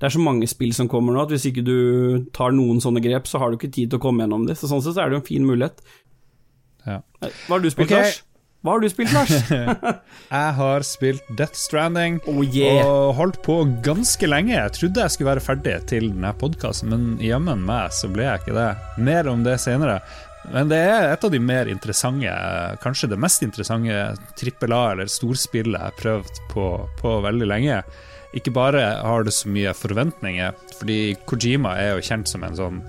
Speaker 2: Det er så mange spill som kommer nå, at hvis ikke du tar noen sånne grep, så har du ikke tid til å komme gjennom det. Så sånn sett så er det jo en fin mulighet.
Speaker 1: Ja.
Speaker 2: Hva har du spilt, okay. Lars? Hva har du spilt, Lars?
Speaker 1: jeg har spilt Death Stranding
Speaker 2: oh, yeah.
Speaker 1: og holdt på ganske lenge. Jeg trodde jeg skulle være ferdig til denne podkasten, men jammen meg så ble jeg ikke det. Mer om det senere. Men det er et av de mer interessante, kanskje det mest interessante trippel A- eller storspillet jeg har prøvd på, på veldig lenge. Ikke bare har det så mye forventninger, fordi Kojima er jo kjent som en sånn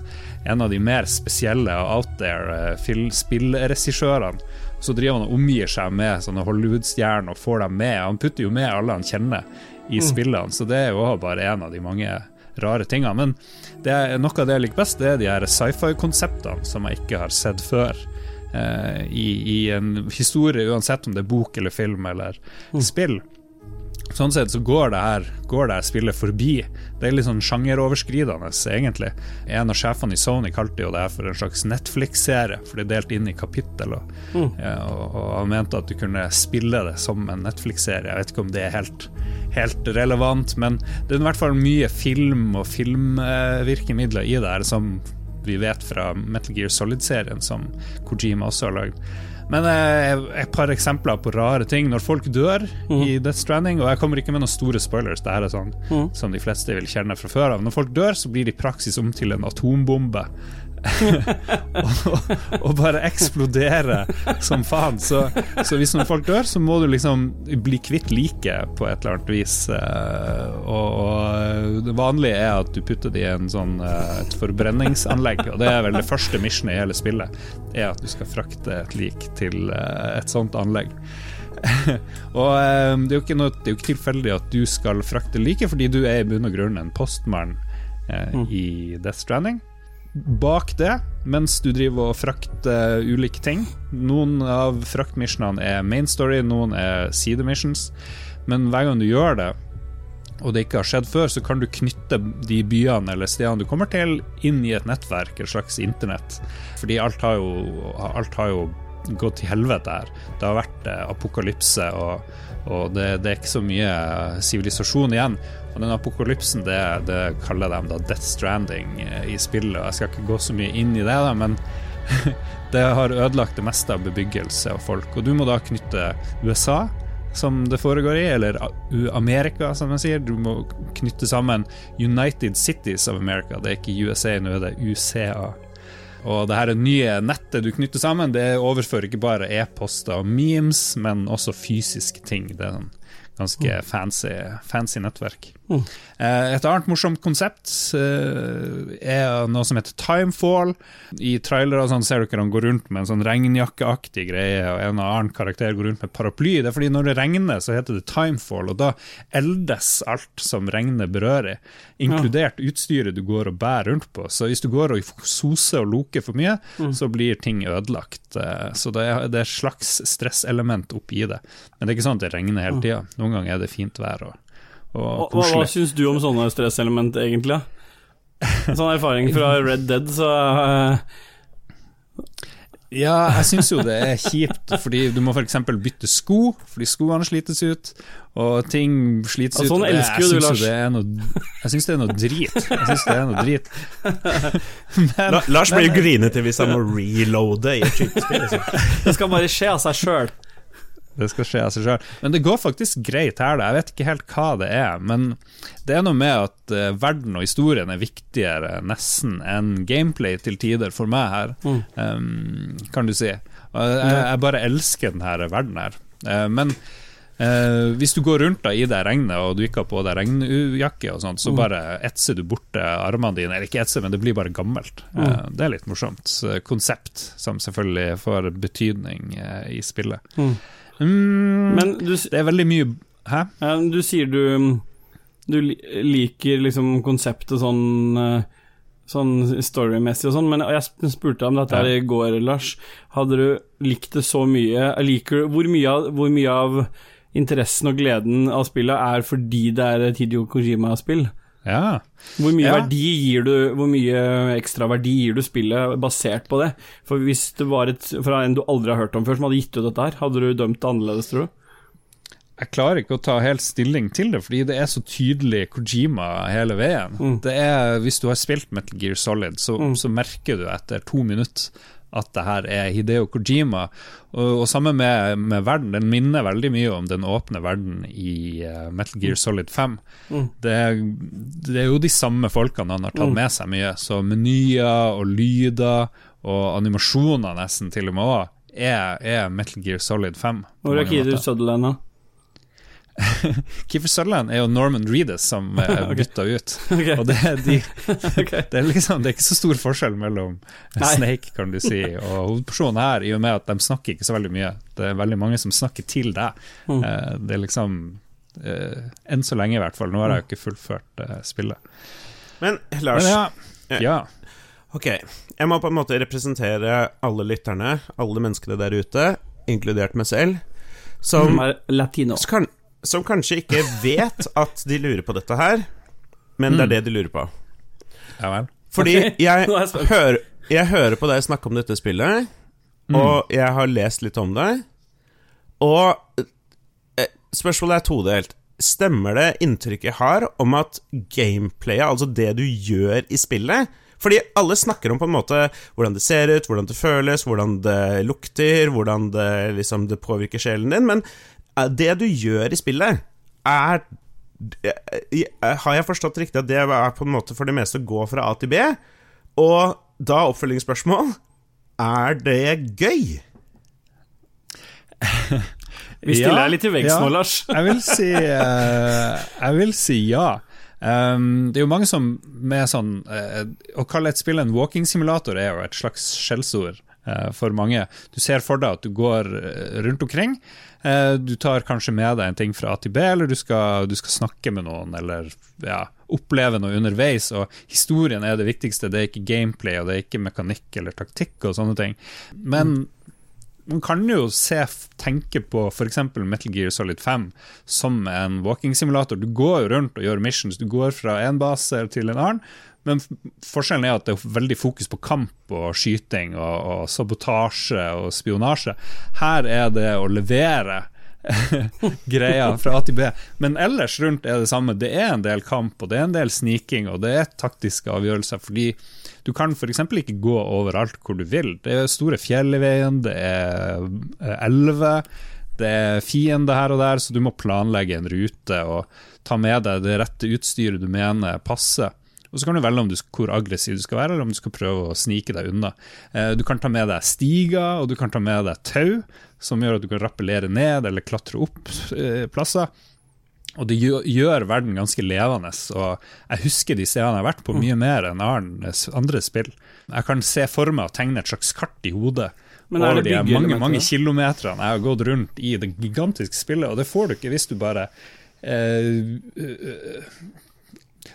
Speaker 1: en av de mer spesielle og out there eh, spillregissørene så driver han og omgir seg med sånne Hollywood-stjerner og får dem med. Han putter jo med alle han kjenner i mm. spillene, så det er jo bare en av de mange rare tingene. Men det er, noe av det jeg liker best, det er de her sci-fi-konseptene som jeg ikke har sett før. Eh, i, i, en historie, uansett om det er bok eller film eller mm. spill. Sånn sett så går det her, går det her spillet forbi. Det er litt sånn sjangeroverskridende, egentlig. En av sjefene i Sony kalte jo det her for en slags Netflix-serie, for det er delt inn i kapittel. Og, mm. ja, og, og, han mente at du kunne spille det som en Netflix-serie. Jeg vet ikke om det er helt, helt, relevant, men det er i hvert fall mye film og filmvirkemidler i det her, som vi vet fra Metal Gear Solid-serien, som Kojima også har lagd. Men et par eksempler på rare ting. Når folk dør i Death Stranding, og jeg kommer ikke med noen store spoilers, det her er sånn som de fleste vil kjenne fra før av. Når folk dør, så blir det i praksis om til en atombombe. og, og bare eksplodere som faen. Så, så hvis noen folk dør, så må du liksom bli kvitt liket på et eller annet vis. Eh, Og, og det vanlige er at du putter det i en sånn, eh, et forbrenningsanlegg, og det er vel det første missionet i hele spillet, er at du skal frakte et lik til eh, et sånt anlegg. og det er noe, det er jo ikke tilfeldig at du skal frakte liket, fordi du er i bunn og grunn en postmann eh, i Death Stranding bak det, mens du driver og frakter ulike ting. Noen av fraktmissionene er main story, noen er sidemissions. Men hver gang du gjør det, og det ikke har skjedd før, så kan du knytte de byene eller stedene du kommer til, inn i et nettverk, et slags internett. Fordi alt har jo, alt har jo gått til helvete her. Det har vært eh, apokalypse, og, og det, det er ikke så mye sivilisasjon igjen. Og den apokalypsen, det, det kaller de da Death Stranding eh, i spillet. og Jeg skal ikke gå så mye inn i det, da, men det har ødelagt det meste av bebyggelse og folk. Og du må da knytte USA, som det foregår i, eller Amerika, som man sier. Du må knytte sammen United Cities of America. Det er ikke USA, nå er det UCA. Og det her nye nettet du knytter sammen, det overfører ikke bare e-poster og memes, men også fysiske ting. Det er en ganske fancy, fancy nettverk. Eh, Et annet morsomt konsept eh, er noe som heter timefall. I trailere sånn ser dere han går rundt med en sånn regnjakkeaktig greie, og en annen karakter går rundt med paraply. Det er fordi når det regner, så heter det timefall, og da eldes alt som regnet berører, inkludert utstyret du går og bærer rundt på. Så hvis du går og soser og loker for mye, så blir ting ødelagt. Eh, Så det er, det er et slags stresselement oppi det. Men det er ikke sånn at det regner hele tida. Noen ganger er det fint vær og, og
Speaker 2: Hva, hva syns du om sånne stresselement, egentlig? En sånn erfaring fra Red Dead, så eh,
Speaker 1: Ja, jeg syns jo det er kjipt, fordi du må f.eks. bytte sko, fordi skoene slites ut, og ting slites
Speaker 2: Ja,
Speaker 1: ut.
Speaker 2: sånn
Speaker 1: og
Speaker 2: elsker jo
Speaker 1: jeg
Speaker 2: du,
Speaker 1: syns
Speaker 2: Lars.
Speaker 1: det er noe- Jeg syns det er noe drit. Jeg synes det er noe drit. Men,
Speaker 3: La, Lars blir jo grinete hvis han må reloade i et skytespill. Liksom.
Speaker 2: det skal bare skje av seg sjøl.
Speaker 1: Det skal skje av seg sjøl. Men det går faktisk greit her, da. Jeg vet ikke helt hva det er. Men det er noe med at uh, verden og historien er viktigere nesten enn gameplay til tider for meg her, um, kan du si. Og jeg, jeg bare elsker denne verden her. Uh, men uh, hvis du går rundt da i det regnet og du ikke har på deg regnjakke, og sånt, så bare etser du borte armene dine. Eller ikke etser, men det blir bare gammelt. Eh, det er litt morsomt. Konsept som selvfølgelig får betydning i spillet. Mm,
Speaker 2: Men du,
Speaker 1: det er veldig mye Hæ?
Speaker 2: du sier du Du liker liksom konseptet sånn eh, Sånn storymessig og sånn, men jeg spurte om dette her i går, Lars. Hadde du likt det så mye? Liker Hvor mye av, hvor mye av interessen og gleden av spillet er fordi det er et Hidio Kojima-spill?
Speaker 1: Ja.
Speaker 2: Hvor mye
Speaker 1: Ja.
Speaker 2: verdi gir du Hvor mye ekstra verdi gir du spillet basert på det? For hvis det var et fra en du aldri har hørt om før, som hadde gitt ut dette her, hadde du dømt det annerledes, tror du?
Speaker 1: Jeg klarer ikke å ta helt stilling til det, fordi det er så tydelig Kojima hele veien. Det er, Hvis du har spilt Metal Gear Solid, så, så merker du etter to minutter at det her er Hideo Kojima. Og, og sammen med, med verden, den minner veldig mye om den åpne verden i uh, Metal Gear Solid 5. Det, er, det er jo de samme folkene han har tatt med seg mye, så menyer og lyder og animasjoner nesten til og med òg, er, er Metal Gear Solid 5.
Speaker 2: Hvor er Kidder. Sutherland, da?
Speaker 1: Kiefer Sutherland er jo Norman Reedus som er bytta ut.
Speaker 2: Okay.
Speaker 1: Og det, er de, det, er liksom, det er ikke så stor forskjell mellom
Speaker 2: Nei.
Speaker 1: Snake kan du si, og hovedpersonen her, i og med at de snakker ikke så veldig mye. Det er veldig mange som snakker til deg.
Speaker 2: Mm.
Speaker 1: Eh, Det er liksom eh, Enn så lenge, i hvert fall. Nå har jeg jo ikke fullført eh, spillet.
Speaker 3: Men Lars,
Speaker 1: Men ja, ja.
Speaker 3: ok. Jeg må på en måte representere alle lytterne, alle menneskene der ute, inkludert meg selv, som,
Speaker 2: Som er latino.
Speaker 3: Så kan, som kanskje ikke vet at de lurer på dette her, men det er det de lurer på.
Speaker 1: ja vel.
Speaker 3: Fordi
Speaker 2: okay.
Speaker 3: jeg,
Speaker 2: jeg
Speaker 3: hører, jeg hører på deg snakke om dette spillet, og jeg har lest litt om det, og eh, spørsmålet er todelt. Stemmer det inntrykket jeg har om at gameplayet, altså det du gjør i spillet Fordi alle snakker om på en måte hvordan det ser ut, hvordan det føles, hvordan det lukter, hvordan det, liksom, det påvirker sjelen din, men det du gjør i spillet, er eh, Har jeg forstått riktig at det er på en måte for det meste å gå fra A til B? Og da oppfølgingsspørsmål Er det gøy?
Speaker 2: Vi stiller
Speaker 1: Ja,
Speaker 2: litt i veggs
Speaker 1: ja.
Speaker 2: nå, Lars.
Speaker 1: Jeg vil si, uh, jeg vil si ja. Um, det er jo mange som med sånn uh, Å kalle et spill en walking simulator er jo et slags skjellsord uh, for mange. Du ser for deg at du går eh, rundt omkring. Eh, du tar kanskje med deg en ting fra A til B, eller du skal, du skal snakke med noen, eller ja, oppleve noe underveis. Og historien er det viktigste, det er ikke gameplay, og det er ikke mekanikk eller taktikk og sånne ting. Men man kan jo se, tenke på f.eks. Metal Gear Solid 5 som en walking simulator. Du går jo rundt og gjør missions. Du går fra en base til en annen. Men forskjellen er at det er veldig fokus på kamp og skyting og, og sabotasje og spionasje. Her er det å levere greia fra A til B. Men ellers rundt er det samme. Det er en del kamp, og det er en del sniking, og det er taktiske avgjørelser. Fordi du kan f.eks. ikke gå overalt hvor du vil. Det er store fjell i veien, det er eh, elver, det er fiende her og der, så du må planlegge en rute og ta med deg det rette utstyret du mener passer. Og Så kan du velge om du, hvor aggressiv du skal være, eller om du skal prøve å snike deg unna. Eh, Du kan ta med deg stiger, og du kan ta med deg tau, som gjør at du kan rappellere ned eller klatre opp eh, plasser. Og det gjør, verden ganske levende. Og jeg husker de stedene jeg har vært på mye mer enn andre spill. Jeg kan se for meg å tegne et slags kart i hodet
Speaker 2: Men er
Speaker 1: over de mange, mange kilometerne jeg har gått rundt i det gigantiske spillet, og det får du ikke hvis du bare eh,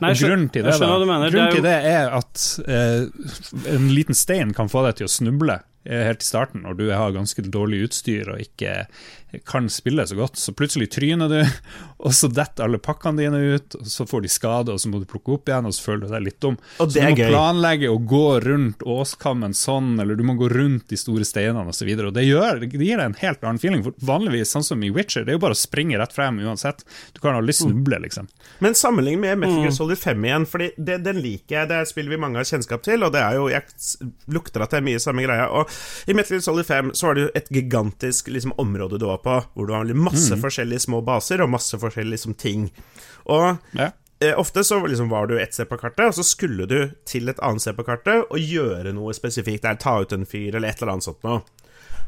Speaker 2: Nei,
Speaker 1: og grunnen til det, da, grunnen
Speaker 2: er
Speaker 1: til det er at eh, en liten stein kan få deg til å snuble helt i starten, når du har ganske dårlig utstyr og ikke kan spille så godt. Så plutselig tryner du, og så detter alle pakkene dine ut, og så får de skade, og så må du plukke opp igjen, og så føler du deg litt dum.
Speaker 3: Og
Speaker 1: så du må
Speaker 3: gøy.
Speaker 1: planlegge å gå rundt åskammen sånn, eller du må gå rundt de store steinene osv. Og det, gjør, det gir deg en helt annen feeling. For vanligvis, sånn som i Witcher, det er jo bare å springe rett frem uansett. Du kan aldri snuble, liksom.
Speaker 3: Men sammenlign med Metal Gear Solid 5 igjen, Fordi det, den liker jeg. Det er et spill vi mange har kjennskap til, og det er jo Jeg lukter at det er mye samme greia. Og I Metal Gear Solid 5 så var det jo et gigantisk liksom, område du var på, hvor du har masse forskjellige små baser og masse forskjellige liksom, ting. Og
Speaker 1: Ja.
Speaker 3: eh, ofte så liksom, var du ett sted på kartet, og så skulle du til et annet sted på kartet og gjøre noe spesifikt der. Ta ut en fyr, eller et eller annet sånt noe.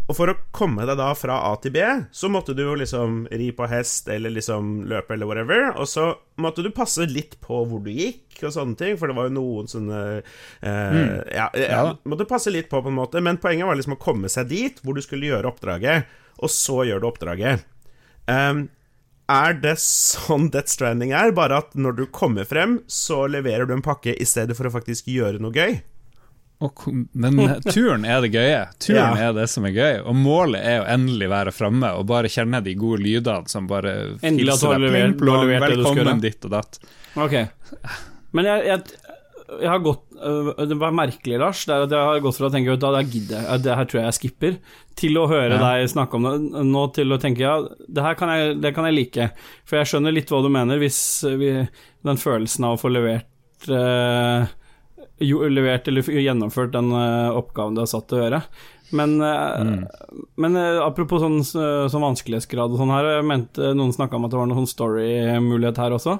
Speaker 3: Og for å komme deg da fra A til B, så måtte du jo liksom ri på hest eller liksom løpe eller whatever, og så måtte du passe litt på hvor du gikk og sånne ting, for det var jo noen sånne eh, ja, ja,
Speaker 1: Ja
Speaker 3: måtte passe litt på, på en måte, men poenget var liksom å komme seg dit hvor du skulle gjøre oppdraget, og så gjør du oppdraget. Um, er det sånn Death Stranding er, bare at når du kommer frem, så leverer du en pakke i stedet for å faktisk gjøre noe gøy?
Speaker 1: Og, men turen er det gøye. Turen
Speaker 3: Ja.
Speaker 1: er det som er gøy. Og målet er å endelig være framme og bare kjenne de gode lydene som bare
Speaker 2: Endelig at du har levert- du har levert det du skulle.
Speaker 1: velkommen ditt og datt.
Speaker 2: Ok. Men jeg, jeg, jeg har gått øh, Det var merkelig, Lars, det er at jeg har gått fra å tenke at det gidder jeg, det her tror jeg jeg skipper, til å høre
Speaker 1: Ja.
Speaker 2: deg snakke om det, nå til å tenke ja, det her kan jeg, det kan jeg like. For jeg skjønner litt hva du mener, hvis vi, den følelsen av å få levert øh, jo, levert eller gjennomført den øh, oppgaven du har satt til å gjøre. Men, mm. men øh, apropos sånn, sånn vanskelighetsgrad og sånn her, mente noen snakka om at det var noen sånn story-mulighet her også.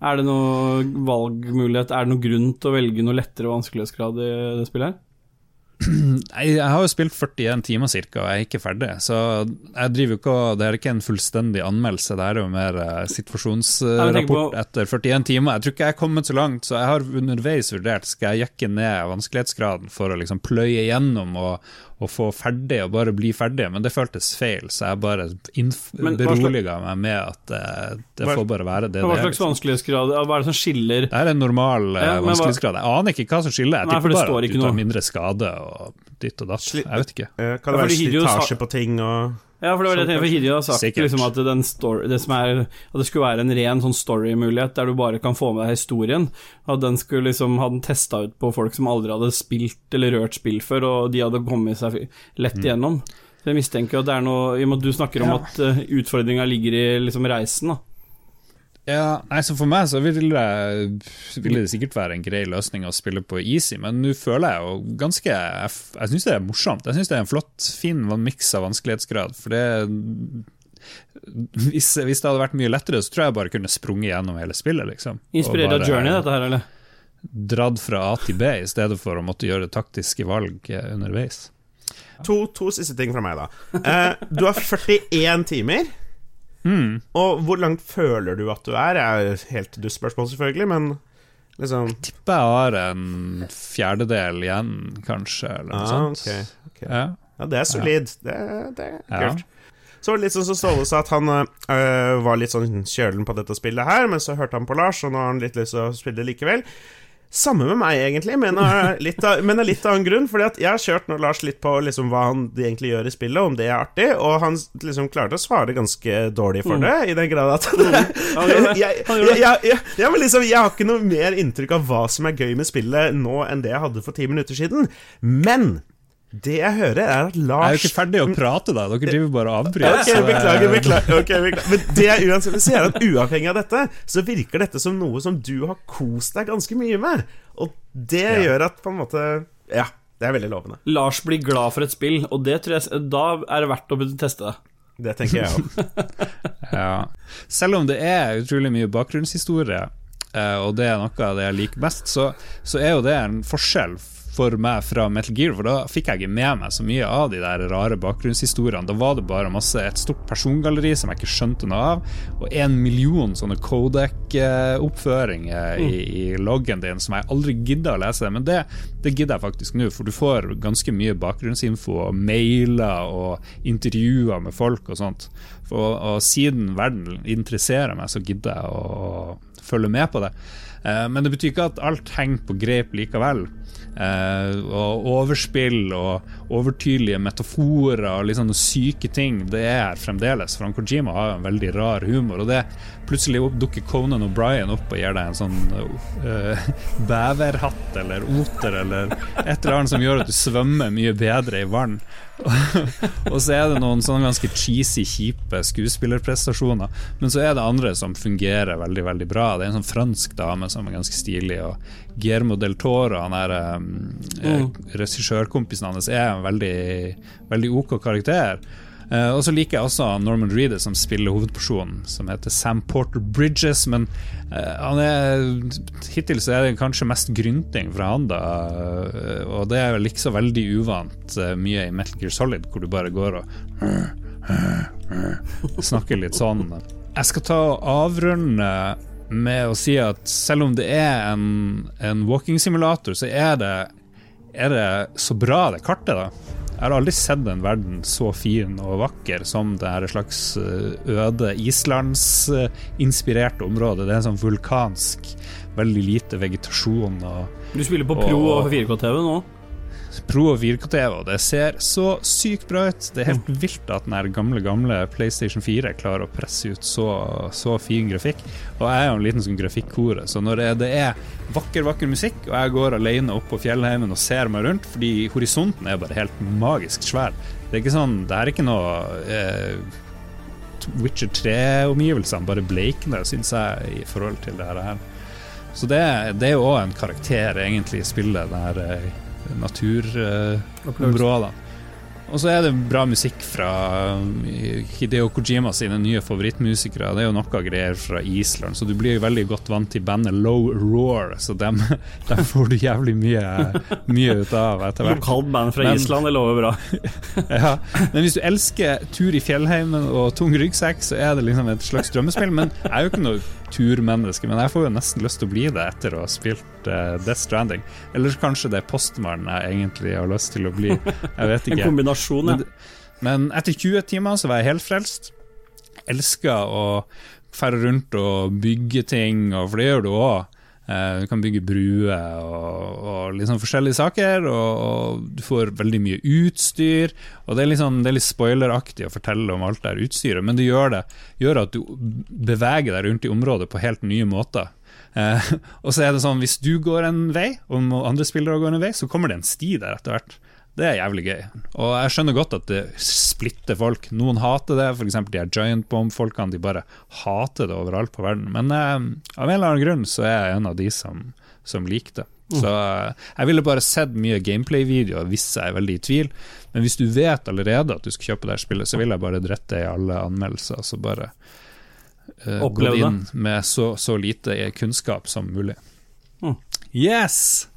Speaker 2: Er det noen valgmulighet, er det noen grunn til å velge noe lettere vanskelighetsgrad i det spillet her?
Speaker 1: Jeg har jo spilt 41 timer cirka, og jeg er ikke ferdig. Så jeg driver jo ikke Det er ikke en fullstendig anmeldelse, det er jo mer eh, situasjonsrapport etter 41 timer. Jeg tror ikke jeg er kommet så langt, så jeg har underveis vurdert skal jeg jekke ned vanskelighetsgraden for å liksom pløye gjennom og, og få ferdig og bare bli ferdig, men det føltes feil, så jeg bare
Speaker 2: hva
Speaker 1: beroliga meg med at eh, det
Speaker 3: Hva-
Speaker 1: får bare være det
Speaker 2: Hva
Speaker 1: det er.
Speaker 2: slags vanskelighetsgrad, hva er det som skiller
Speaker 1: Det er en normal eh,
Speaker 2: Ja,
Speaker 1: vanskelighetsgrad. Jeg aner ikke hva som skiller. Jeg tipper bare at du tar
Speaker 2: noe.
Speaker 1: mindre skade og ditt og datt. Jeg vet ikke.
Speaker 3: Uh, kan det være slitasje på ting og
Speaker 2: Ja, for det var det jeg tenkte, for Hideo har sagt liksom, at, den story, det som er, at det skulle være en ren sånn story-mulighet der du bare kan få med deg historien. At den skulle liksom ha den testa ut på folk som aldri hadde spilt eller rørt spill før, og de hadde kommet seg lett igjennom. Så jeg mistenker jo at det er noe I og med at du snakker om
Speaker 1: Ja.
Speaker 2: at uh, utfordringa ligger i liksom reisen, da.
Speaker 1: Ja, nei, så For meg så ville det, ville det sikkert være en grei løsning å spille på easy, men nå føler jeg jo ganske Jeg, jeg syns det er morsomt. Jeg syns det er en flott, fin miks av vanskelighetsgrad. For det hvis, hvis, det hadde vært mye lettere, så tror jeg bare kunne sprunget gjennom hele spillet. liksom
Speaker 2: Inspirert av Journey, dette her, eller?
Speaker 1: Dratt fra A til B i stedet for å måtte gjøre taktiske valg eh, underveis.
Speaker 3: To, to siste ting fra meg, da. Eh, du har 41 timer. Mm. Og hvor langt føler du at du er? Det er helt dusspørsmål, selvfølgelig, men liksom
Speaker 1: Jeg tipper jeg har en fjerdedel igjen, kanskje, eller noe ah, sånt.
Speaker 3: Okay, okay. Ja. ja. det er solid. Ja. Det, det, er kult. Ja. Så var det litt sånn som Ståle sa, at han øh, var litt sånn kjølen på dette spillet her, men så hørte han på Lars, og nå har han litt lyst til å spille likevel. Samme med meg, egentlig, men av litt, av, men av litt annen grunn. Fordi at jeg har kjørt nå Lars litt på liksom hva han egentlig gjør i spillet, om det er artig, og han liksom klarte å svare ganske dårlig for mm. det, i den grad at jeg, jeg, jeg, liksom, jeg har ikke noe mer inntrykk av hva som er gøy med spillet nå enn det jeg hadde for ti minutter siden. Men det jeg hører, er at Lars
Speaker 1: Jeg er jo ikke ferdig å prate, da. Dere driver bare og avbryter.
Speaker 3: Okay, beklager, beklager, okay, beklager. Men det jeg uansett vil si, er at uavhengig av dette, så virker dette som noe som du har kost deg ganske mye med. Og det ja. gjør at på en måte Ja, det er veldig lovende.
Speaker 2: Lars blir glad for et spill, og det tror jeg, da er det verdt å teste det.
Speaker 3: Det tenker jeg òg.
Speaker 1: ja. Selv om det er utrolig mye bakgrunnshistorie, eh, og det er noe av det jeg liker best, så, så er jo det en forskjell for meg fra Metal Gear, for da fikk jeg ikke med meg så mye av de der rare bakgrunnshistoriene. Da var det bare masse et stort persongalleri som jeg ikke skjønte noe av, og en million sånne Codec-oppføringer i, mm. i, loggen din som jeg aldri gidda å lese. Men det, det gidder jeg faktisk nå, for du får ganske mye bakgrunnsinfo og mailer og intervjuer med folk og sånt. Og, og siden verden interesserer meg, så gidder jeg å følge med på det. Eh, men det betyr ikke at alt henger på grep likevel. Eh, og overspill og overtydelige metaforer og litt sånne syke ting, det er fremdeles. For Kojima har jo en veldig rar humor, og det plutselig dukker Conan O'Brien opp og gir deg en sånn uh, beverhatt eller oter eller et eller annet som gjør at du svømmer mye bedre i vann. og så er det noen sånne ganske cheesy, kjipe skuespillerprestasjoner. Men så er det andre som fungerer veldig veldig bra. Det er en sånn fransk dame som er ganske stilig. Og Guillermo del Toro, han er um, mm. regissørkompisen hans, er en veldig, veldig OK karakter. Uh, og så liker jeg også Norman Reeder som spiller hovedpersonen, som heter Sam Porter Bridges. Men uh, er hittil så er det kanskje mest grynting fra han, da. Uh, og det er vel ikke så veldig uvant mye i Metal Gear Solid, hvor du bare går og snakker litt sånn. Jeg skal ta og avrunde med å si at selv om det er en, en walking-simulator, så er det, er det så bra, det kartet, da. Jeg har aldri sett en verden så fin og vakker som det her slags eh, øde islandsinspirerte området. Det er en sånn vulkansk, veldig lite vegetasjon. Og,
Speaker 2: du spiller på Pro og, og 4K-TV nå?
Speaker 1: Pro og 4K-TV, og det ser så sykt bra ut. Det er helt mm. vilt at den gamle gamle PlayStation 4 klarer å presse ut så, så fin grafikk. Og jeg er jo en liten sånn grafikkore, så når det, det, er vakker, vakker musikk, og jeg går alene opp på fjellheimen og ser meg rundt, fordi horisonten er bare helt magisk svær Det er ikke sånn Det er ikke noe eh, Witcher 3-omgivelsene bare bleikner, syns jeg, i forhold til det her. Så det, det er jo òg en karakter, egentlig, i spillet. Det her eh, naturområdene. Og så er det bra musikk fra eh, Hideo Kojima sine nye favorittmusikere. Det er jo noe greier fra Island, så du blir veldig godt vant til bandet Low Roar. Så dem, dem får du jævlig mye, mye ut av etter hvert.
Speaker 2: Lokalt band fra men, Island, det lover bra.
Speaker 1: ja, men hvis du elsker tur i fjellheimen og tung ryggsekk, så er det liksom et slags drømmespill. Men jeg er jo ikke noe turmenneske, men jeg får jo nesten lyst til å bli det etter å ha spilt uh, Death Stranding. Eller kanskje det er postmannen jeg egentlig har lyst til å bli. Jeg vet ikke.
Speaker 2: en kombinasjon, ja.
Speaker 1: Men, men, etter 20 timer så var jeg helt frelst. Elska å ferde rundt og bygge ting, og for det gjør du òg. Du kan bygge bruer og, og liksom forskjellige saker, og, og, du får veldig mye utstyr. Og Det er, liksom, det er litt spoileraktig å fortelle om alt det utstyret, men det gjør, det gjør at du beveger deg rundt i området på helt nye måter. Eh, og så er det sånn, Hvis du går en vei, og andre spillere går en vei, så kommer det en sti der etter hvert. Det er jævlig gøy. Og jeg skjønner godt at det splitter folk. Noen hater det, f.eks. de her Giant Bomb-folkene. De bare hater det overalt på verden. Men eh, av en eller annen grunn så er jeg en av de som, som liker det. Så eh, jeg ville bare sett mye gameplay-videoer hvis jeg er veldig i tvil. Men hvis du vet allerede at du skal kjøpe det her spillet, så vil jeg bare drette i alle anmeldelser. Så bare eh, gå inn med så, så lite kunnskap som mulig.
Speaker 2: Mm.
Speaker 1: Yes!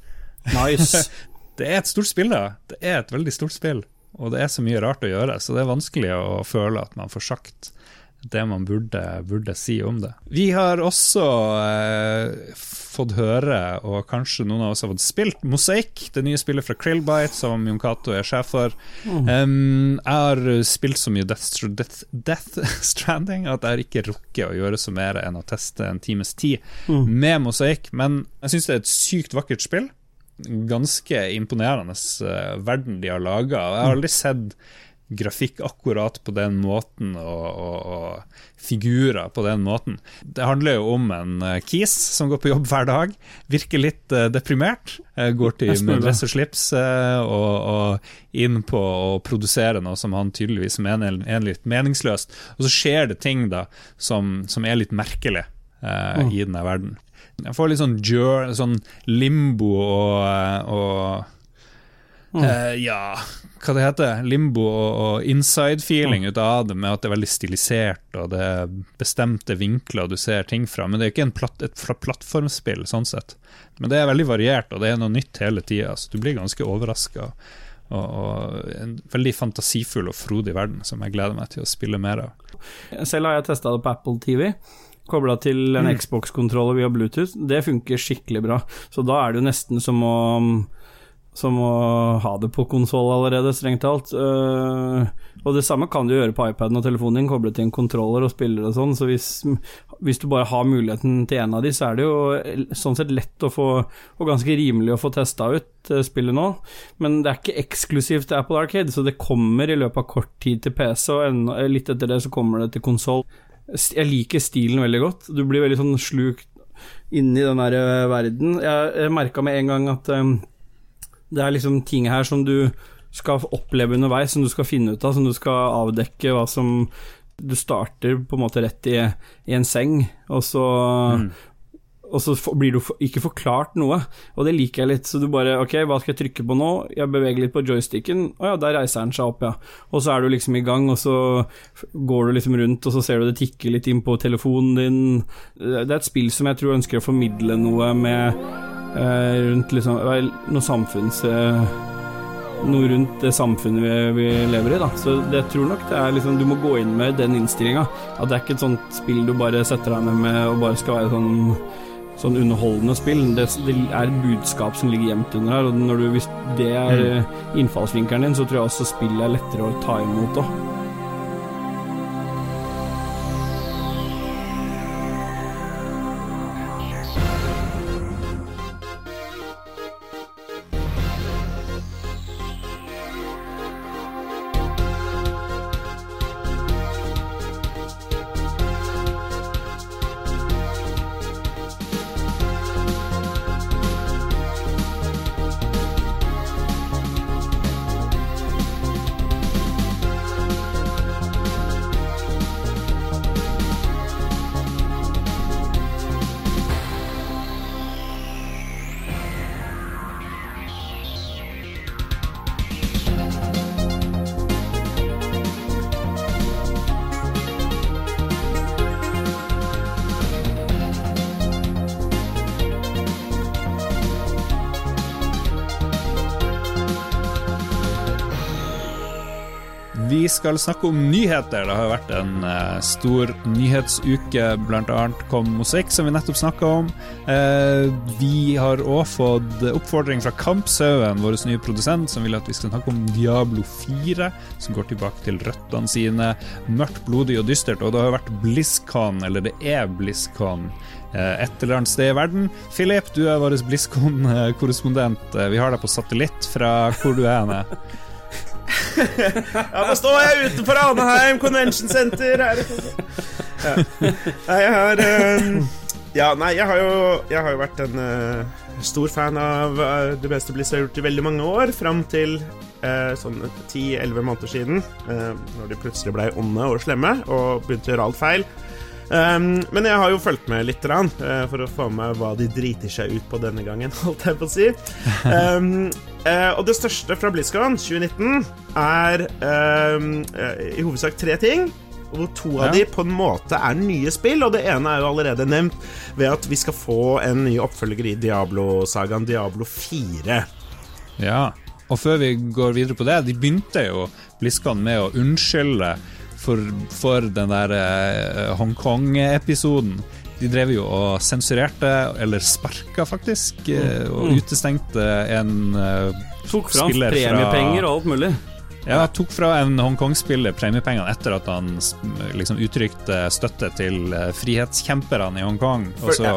Speaker 2: Nice.
Speaker 1: Det er et stort spill, da. Det er et veldig stort spill. Og det er så mye rart å gjøre, så det er vanskelig å føle at man får sagt det man burde, burde si om det. Vi har også eh, fått høre, og kanskje noen av oss har fått spilt, Mosaikk, det nye spillet fra Krillbite, som Jon Cato er sjef for. Um, jeg har spilt så mye Death, Death, Death Stranding at jeg har ikke rukket å gjøre så mer enn å teste en times tid med Mosaikk, men jeg syns det er et sykt vakkert spill ganske imponerende uh, verden de har laga. Jeg har aldri sett grafikk akkurat på den måten, og, og, og, figurer på den måten. Det handler jo om en uh, kis som går på jobb hver dag, virker litt uh, deprimert. går til med dress og slips og, og, inn på å produsere noe som han tydeligvis mener er litt meningsløst. Og så skjer det ting da som, som er litt merkelig mm. i denne verden. Jeg får litt sånn, jur, sånn limbo og, og mm. eh, Ja, hva det heter? Limbo og, og inside-feeling mm. ut av det, med at det er veldig stilisert, og det er bestemte vinkler du ser ting fra. Men det er ikke platt, et plattformspill, sånn sett. Men det er veldig variert, og det er noe nytt hele tida, så du blir ganske overraska. Og, og, en veldig fantasifull og frodig verden som jeg gleder meg til å spille mer av.
Speaker 2: Selv har jeg testa det på Apple TV kobla til en mm. Xbox-kontroller via Bluetooth, det funker skikkelig bra. Så da er det jo nesten som å, som å ha det på konsoll allerede, strengt talt. Uh, og det samme kan du gjøre på iPaden og telefonen din, koble til en kontroller og spille det sånn. Så hvis, hvis, du bare har muligheten til en av de, så er det jo sånn sett lett å få, og ganske rimelig å få testa ut uh, spillet nå. Men det er ikke eksklusivt til Apple Arcade, så det kommer i løpet av kort tid til PC, og litt etter det så kommer det til konsoll. Jeg liker stilen veldig godt. Du blir veldig sånn slukt inni den der eh, verden. Jeg, jeg merka med en gang at um, det er liksom ting her som du skal oppleve underveis, som du skal finne ut av, som du skal avdekke hva som Du starter på en måte rett i, i en seng, og så mm og så blir du ikke forklart noe, og det liker jeg litt. Så du bare Ok, hva skal jeg trykke på nå? Jeg beveger litt på joysticken, å ja, der reiser den seg opp, ja. Og så er du liksom i gang, og så går du liksom rundt, og så ser du det tikker litt inn på telefonen din. Det er et spill som jeg tror ønsker å formidle noe med eh, rundt liksom Noe samfunns... Eh, noe rundt det samfunnet vi, lever i. da Så jeg tror nok det er liksom Du må gå inn med den innstillinga. At det er ikke et sånt spill du bare setter deg ned med og bare skal være sånn sånn underholdende spill. Det, det, er et budskap som ligger gjemt under her, og du, hvis det er mm. Eh, innfallsvinkelen din, så tror jeg også spillet er lettere å ta imot òg.
Speaker 1: Skal snakke om nyheter. Det har vært en uh, stor nyhetsuke. Blant annet kom musikk, som vi nettopp snakka om. Uh, vi har òg fått oppfordring fra Kampsauen, vår nye produsent, som vil at vi skal snakke om Diablo 4, som går tilbake til røttene sine. Mørkt, blodig og dystert. Og det har vært BlizzCon, eller det er BlizzCon eh, et eller annet sted i verden. Philip, du er vår BlizzCon-korrespondent. Vi har deg på satellitt fra hvor du er henne.
Speaker 3: ja, nå står jeg utenfor Aneheim Convention Center her. Ja. Nei, jeg har um, Ja, nei, jeg har jo, jeg har jo vært en uh, stor fan av uh, det beste Blizzard har gjort i veldig mange år, fram til uh, sånn 10-11 måneder siden, uh, når de plutselig ble onde og slemme og begynte å gjøre alt feil. Um, men jeg har jo fulgt med litt rann, uh, for å få med hva de driter seg ut på denne gangen, holdt jeg på å si. Um, uh, og det største fra BlizzCon 2019 er um, i hovedsak tre ting. Hvor to av ja. de på en måte er nye spill, og det ene er jo allerede nevnt ved at vi skal få en ny oppfølger i Diablo-sagaen, Diablo 4.
Speaker 1: Ja, og før vi går videre på det, de begynte jo BlizzCon med å unnskylde for, for den der uh, Hongkong-episoden. De drev jo og sensurerte, eller sparka faktisk, mm. og mm. utestengte en uh,
Speaker 2: Tok fram premiepenger og alt mulig.
Speaker 1: Ja, jeg tok fra en Hongkong-spiller premiepengene etter at han liksom uttrykte støtte til eh, frihetskjemperne i Hongkong, og så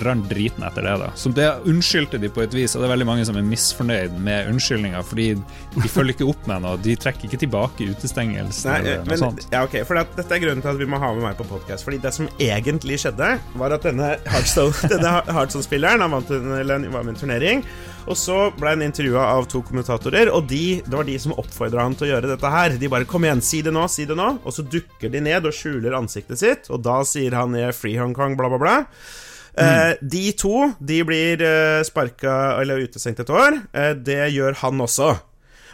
Speaker 1: rant driten etter det. da Så det unnskyldte de på et vis, og det er veldig mange som er misfornøyd med unnskyldninga, fordi de følger ikke opp med noe, de trekker ikke tilbake utestengelsen eller noe sånt.
Speaker 3: Ja, ok, for Dette er grunnen til at vi må ha med meg på podkast, fordi det som egentlig skjedde, var at denne Hardstone-spilleren, han vant en, var med en turnering. Og så ble han intervjua av to kommentatorer, og de, det var de som oppfordra han til å gjøre dette her. De bare 'Kom igjen, si det nå, si det nå', og så dukker de ned og skjuler ansiktet sitt, og da sier han i Free Hong Kong, bla, bla, bla. Mm. Eh, de to de blir eh, sparka eller utestengt et år. Eh, det gjør han også.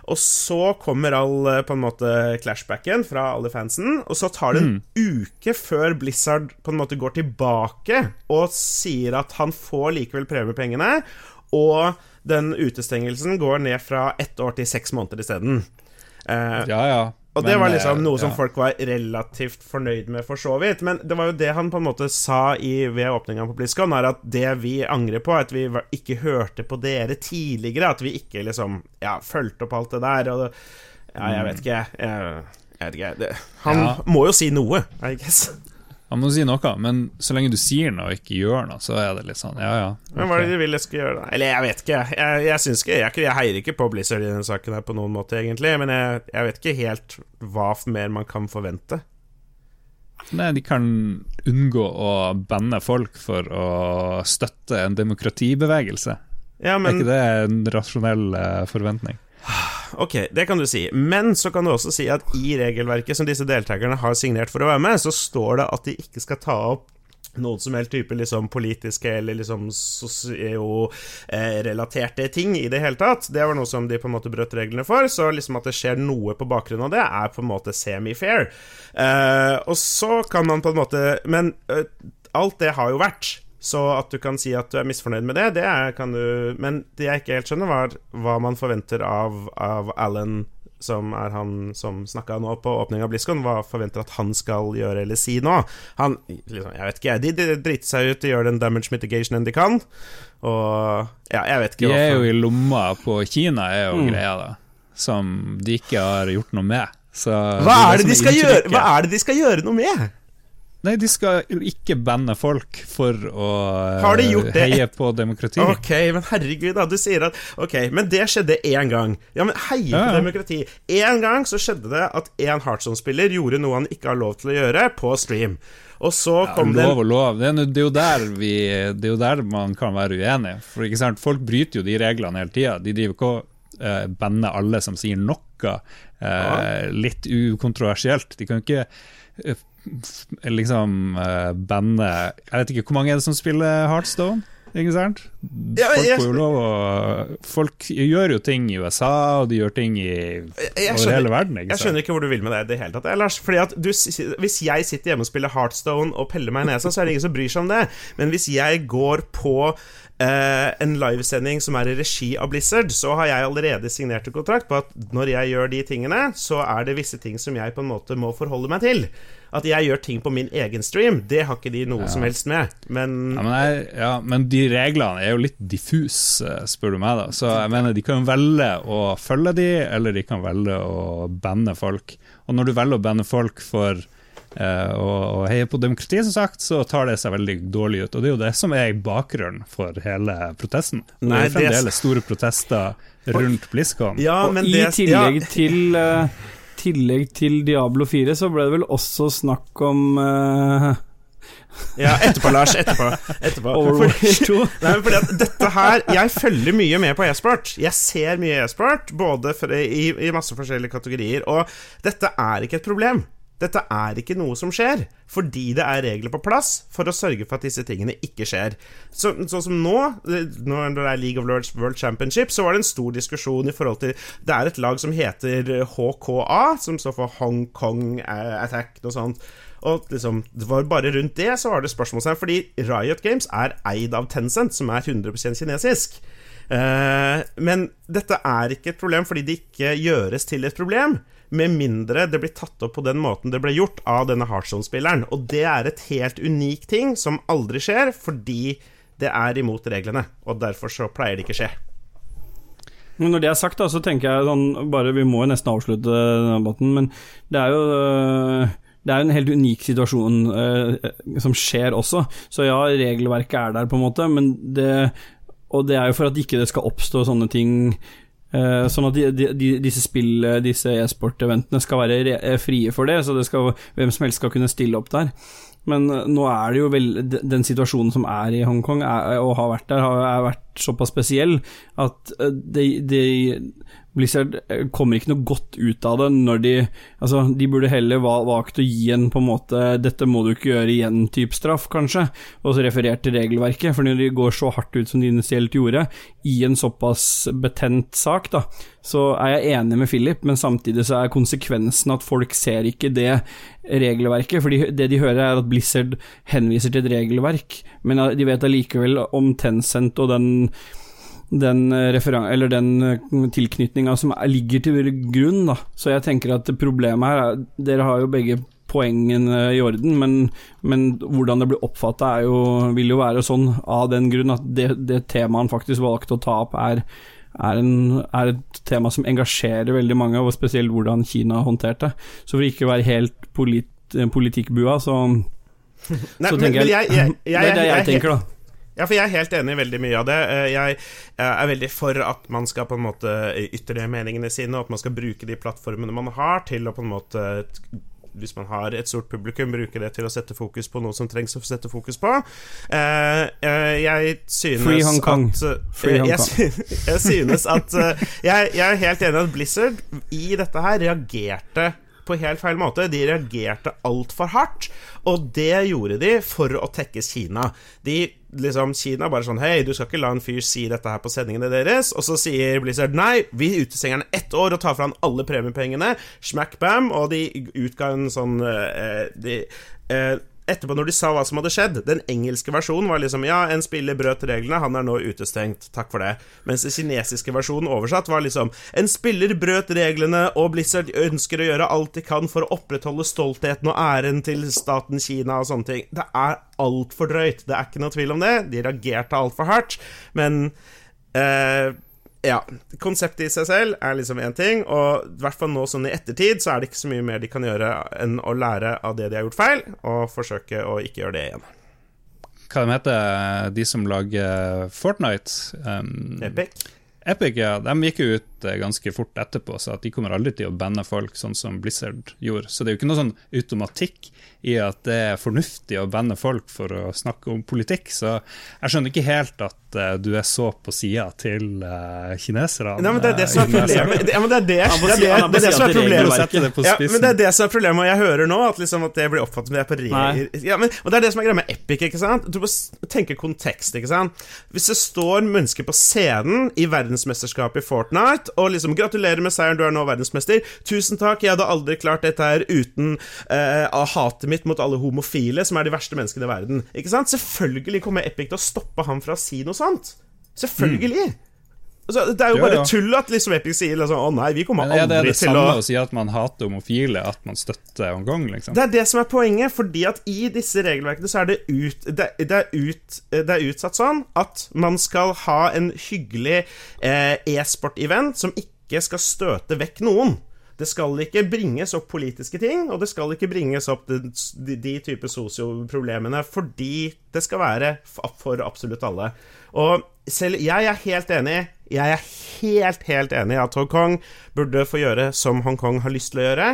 Speaker 3: Og så kommer all eh, på en måte clashbacken fra alle fansen, og så tar det en mm. uke før Blizzard på en måte går tilbake og sier at han får likevel premiepengene, og den utestengelsen går ned fra ett år til seks måneder isteden.
Speaker 1: Eh, ja, ja.
Speaker 3: Og det var liksom noe som folk var relativt fornøyd med, for så vidt. Men det var jo det han på en måte sa i, ved åpninga på BlizzCon, er at det vi angrer på, er at vi ikke hørte på dere tidligere. At vi ikke liksom ja, fulgte opp alt det der. Og ja, jeg vet ikke. Jeg, jeg vet ikke. Det, han ja. må jo si noe, I guess.
Speaker 1: Han må si noe, men så lenge du sier noe og ikke gjør noe, så er det litt sånn, ja ja.
Speaker 3: Okay. Men hva er det de vil jeg skal gjøre, da? Eller jeg vet ikke. Jeg, jeg syns ikke jeg, jeg, heier ikke på Blizzard i denne saken her på noen måte, egentlig, men jeg, vet ikke helt hva mer man kan forvente.
Speaker 1: Nei, de kan unngå å banne folk for å støtte en demokratibevegelse. Ja, men... Er ikke det en rasjonell uh, forventning?
Speaker 3: Ok, det kan du si. Men så kan du også si at i regelverket som disse deltakerne har signert for å være med, så står det at de ikke skal ta opp noen som helst type liksom, politiske eller liksom sosio-relaterte ting i det hele tatt. Det var noe som de på en måte brøt reglene for, så liksom at det skjer noe på bakgrunn av det, er på en måte semi-fair. Uh, og så kan man på en måte Men uh, alt det har jo vært. Så at du kan si at du er misfornøyd med det, det er, kan du Men det jeg ikke helt skjønner, var hva man forventer av, av Alan, som er han som snakka nå på åpning av BlizzCon, hva forventer at han skal gjøre eller si nå. Han liksom, Jeg vet ikke, de, de driter seg ut, de gjør den damage mitigation de kan, og Ja, jeg vet ikke
Speaker 1: De er jo i lomma på Kina, er jo mm. greia, da, som de ikke har gjort noe med. Så
Speaker 3: hva er, det de skal gjøre, hva er det de skal gjøre noe med?
Speaker 1: Nei, de skal ikke banne folk for å heie på demokrati.
Speaker 3: Ok, men herregud, da. Du sier at Ok, men det skjedde én gang. Ja, men heie ja, på demokrati. Én gang så skjedde det at en Heartson-spiller gjorde noe han ikke har lov til å gjøre, på stream. Og så kom
Speaker 1: ja, Lov og lov. Det er, det jo der vi Det er jo der man kan være uenig. For ikke sant, folk bryter jo de reglene hele tida. De driver ikke og uh, banner alle som sier noe eh, litt ukontroversielt. De kan jo ikke eh, liksom uh, bandet Jeg vet ikke, hvor mange er det som spiller Heartstone? Ikke sant? Folk får jo lov å Folk gjør jo ting i USA, og de gjør ting i over hele verden.
Speaker 3: Jeg skjønner ikke hvor du vil med det i det hele tatt, Lars. Fordi at du, Hvis jeg sitter hjemme og spiller Heartstone og peller meg i nesa, så er det ingen som bryr seg om det. Men hvis jeg går på Uh, en livesending som er i regi av Blizzard, så har jeg allerede signert en kontrakt på at når jeg gjør de tingene, så er det visse ting som jeg på en måte må forholde meg til. At jeg gjør ting på min egen stream, det har ikke de noe ja. som helst med. Men
Speaker 1: ja men, jeg, ja men, de reglene er jo litt diffuse, spør du meg. da Så jeg mener De kan velge å følge de, eller de kan velge å banne folk. Og når du velger å banne folk for uh, og å heie på demokrati, som sagt, så tar det seg veldig dårlig ut. Og det er jo det som er bakgrunnen for hele protesten. Nei, det er fremdeles store protester rundt BlizzCon.
Speaker 2: Ja, og i det, tillegg til uh, tillegg til Diablo 4 så ble det vel også snakk om uh,
Speaker 3: Ja, etterpå, Lars. Etterpå. etterpå.
Speaker 2: Overwatch 2.
Speaker 3: Nei, men fordi at dette her Jeg følger mye med på e-sport. Jeg ser mye e-sport, både for, i, i masse forskjellige kategorier. Og dette er ikke et problem. Dette er ikke noe som skjer, fordi det er regler på plass for å sørge for at disse tingene ikke skjer. Så, sånn som nå, når det er League of Lords World Championship, så var det en stor diskusjon i forhold til Det er et lag som heter HKA, som står for Hong Kong Attack, noe sånt. Og liksom, det var bare rundt det så var det spørsmålstegn, fordi Riot Games er eid av Tencent, som er 100% kinesisk. Uh, men dette er ikke et problem fordi det ikke gjøres til et problem med mindre det blir tatt opp på den måten det ble gjort av denne Heartzone-spilleren. Og det er et helt unik ting som aldri skjer, fordi det er imot reglene. Og derfor så pleier det ikke skje.
Speaker 2: Men når det er sagt, da, så tenker jeg sånn bare, Vi må jo nesten avslutte denne debatten, men det er jo øh, det er en helt unik situasjon eh, som skjer også. Så ja, regelverket er der, på en måte, men det Og det er jo for at ikke det skal oppstå sånne ting Uh, sånn at de, de, disse spill, disse e-sport-eventene skal være re, frie for det, så det skal, hvem som helst skal kunne stille opp der. Men nå er det jo vel Den situasjonen som er i Hongkong, og har vært der, har, har såpass spesiell at uh, de, de Blizzard eh, kommer ikke noe godt ut av det når de Altså, de burde heller valgt å gi en på en måte 'dette må du ikke gjøre igjen'-type straff, kanskje, og så referert til regelverket. For når de går så hardt ut som de initielt gjorde, i en såpass betent sak, da, så er jeg enig med Philip, men samtidig så er konsekvensen at folk ser ikke det regelverket. For det de hører, er at Blizzard henviser til et regelverk, men de vet allikevel om Tencent og den den, eh, eller den eh, tilknytninga som ligger til grunn. Da. Så jeg tenker at problemet her er Dere har jo begge poengene i orden, men, men hvordan det blir oppfatta vil jo være sånn av den grunn at det, det temaet han faktisk valgte å ta opp, er, er, en, er, et tema som engasjerer veldig mange, og spesielt hvordan Kina håndterte. Så for ikke å være helt polit, politikkbua, så,
Speaker 3: Nei, tenker
Speaker 2: men,
Speaker 3: jeg, jeg, jeg,
Speaker 2: Det er det jeg tenker, da.
Speaker 3: Ja, for jeg er helt enig i veldig mye av det. Eh, jeg er veldig for at man skal på en måte ytre meningene sine, og at man skal bruke de plattformene man har, til å på en måte hvis man har et stort publikum, bruke det til å sette fokus på noe som trengs å sette fokus på. Uh, uh, jeg synes
Speaker 2: Free Hong Kong.
Speaker 3: at
Speaker 2: Free Hong
Speaker 3: jeg, jeg, synes at jeg, jeg, er helt enig at Blizzard i dette her reagerte på helt feil måte. De reagerte altfor hardt, og det gjorde de for å tekkes Kina. De liksom Kina bare sånn Hei, du skal ikke la en fyr si dette her på sendingene deres. Og så sier Blizzard nei, vi utestenger han ett år og tar fra han alle premiepengene. Smack bam. Og de utga en sånn uh, de, uh, etterpå, når de sa hva som hadde skjedd Den engelske versjonen var liksom Ja, en spiller brøt reglene, han er nå utestengt. Takk for det. Mens den kinesiske versjonen oversatt var liksom En spiller brøt reglene, og Blizzard ønsker å gjøre alt de kan for å opprettholde stoltheten og æren til staten Kina og sånne ting. Det er altfor drøyt. Det er ikke noe tvil om det. De reagerte altfor hardt, men eh, ja, konseptet i seg selv er liksom én ting, og i hvert fall nå sånn i ettertid så er det ikke så mye mer de kan gjøre enn å lære av det de har gjort feil, og forsøke å ikke gjøre det igjen.
Speaker 1: Hva de heter de som lager Fortnite? Um,
Speaker 3: Epic?
Speaker 1: Epic, ja. De gikk jo ut eh, ganske fort etterpå, så at de kommer aldri til å banne folk sånn som Blizzard gjorde. Så det er jo ikke noe sånn automatikk i at det er fornuftig å banne folk for å snakke om politikk. Så jeg skjønner ikke helt at uh, du er så på sida til uh, kineserne.
Speaker 3: Nei, men det er det som er problemet. Ja, men det er det, det, det, det, det som er problemet. Ja, men det er det som er problemet, og jeg hører nå at, liksom, at det blir oppfattet som det er på regler Ja, men, og det er det som er greia med Epic, ikke sant? Du må tenke kontekst, ikke sant? Hvis det står mennesker på scenen i verdensmesterskapet i Fortnite og liksom 'Gratulerer med seieren, du er nå verdensmester'. 'Tusen takk, jeg hadde aldri klart dette her uten uh, hatet mitt mot alle homofile, som er de verste menneskene i verden'. Ikke sant? Selvfølgelig kommer Epic til å stoppe ham fra å si noe sånt. Selvfølgelig. Mm. Altså, det er jo bare ja, ja. tull at liksom Epic sier liksom, å nei, vi kommer aldri til å
Speaker 1: Er det det samme å si at man hater homofile, at man støtter Hongkong, liksom?
Speaker 3: Det er det som er poenget, fordi at i disse regelverkene så er det, ut, det, det, er, ut, det er utsatt sånn at man skal ha en hyggelig eh, e-sport-event som ikke skal støte vekk noen. Det skal ikke bringes opp politiske ting, og det skal ikke bringes opp de, de, de type sosioproblemene, fordi det skal være for absolutt alle. Og selv jeg er helt enig Jeg er helt, helt enig i at Hongkong burde få gjøre som Hongkong har lyst til å gjøre.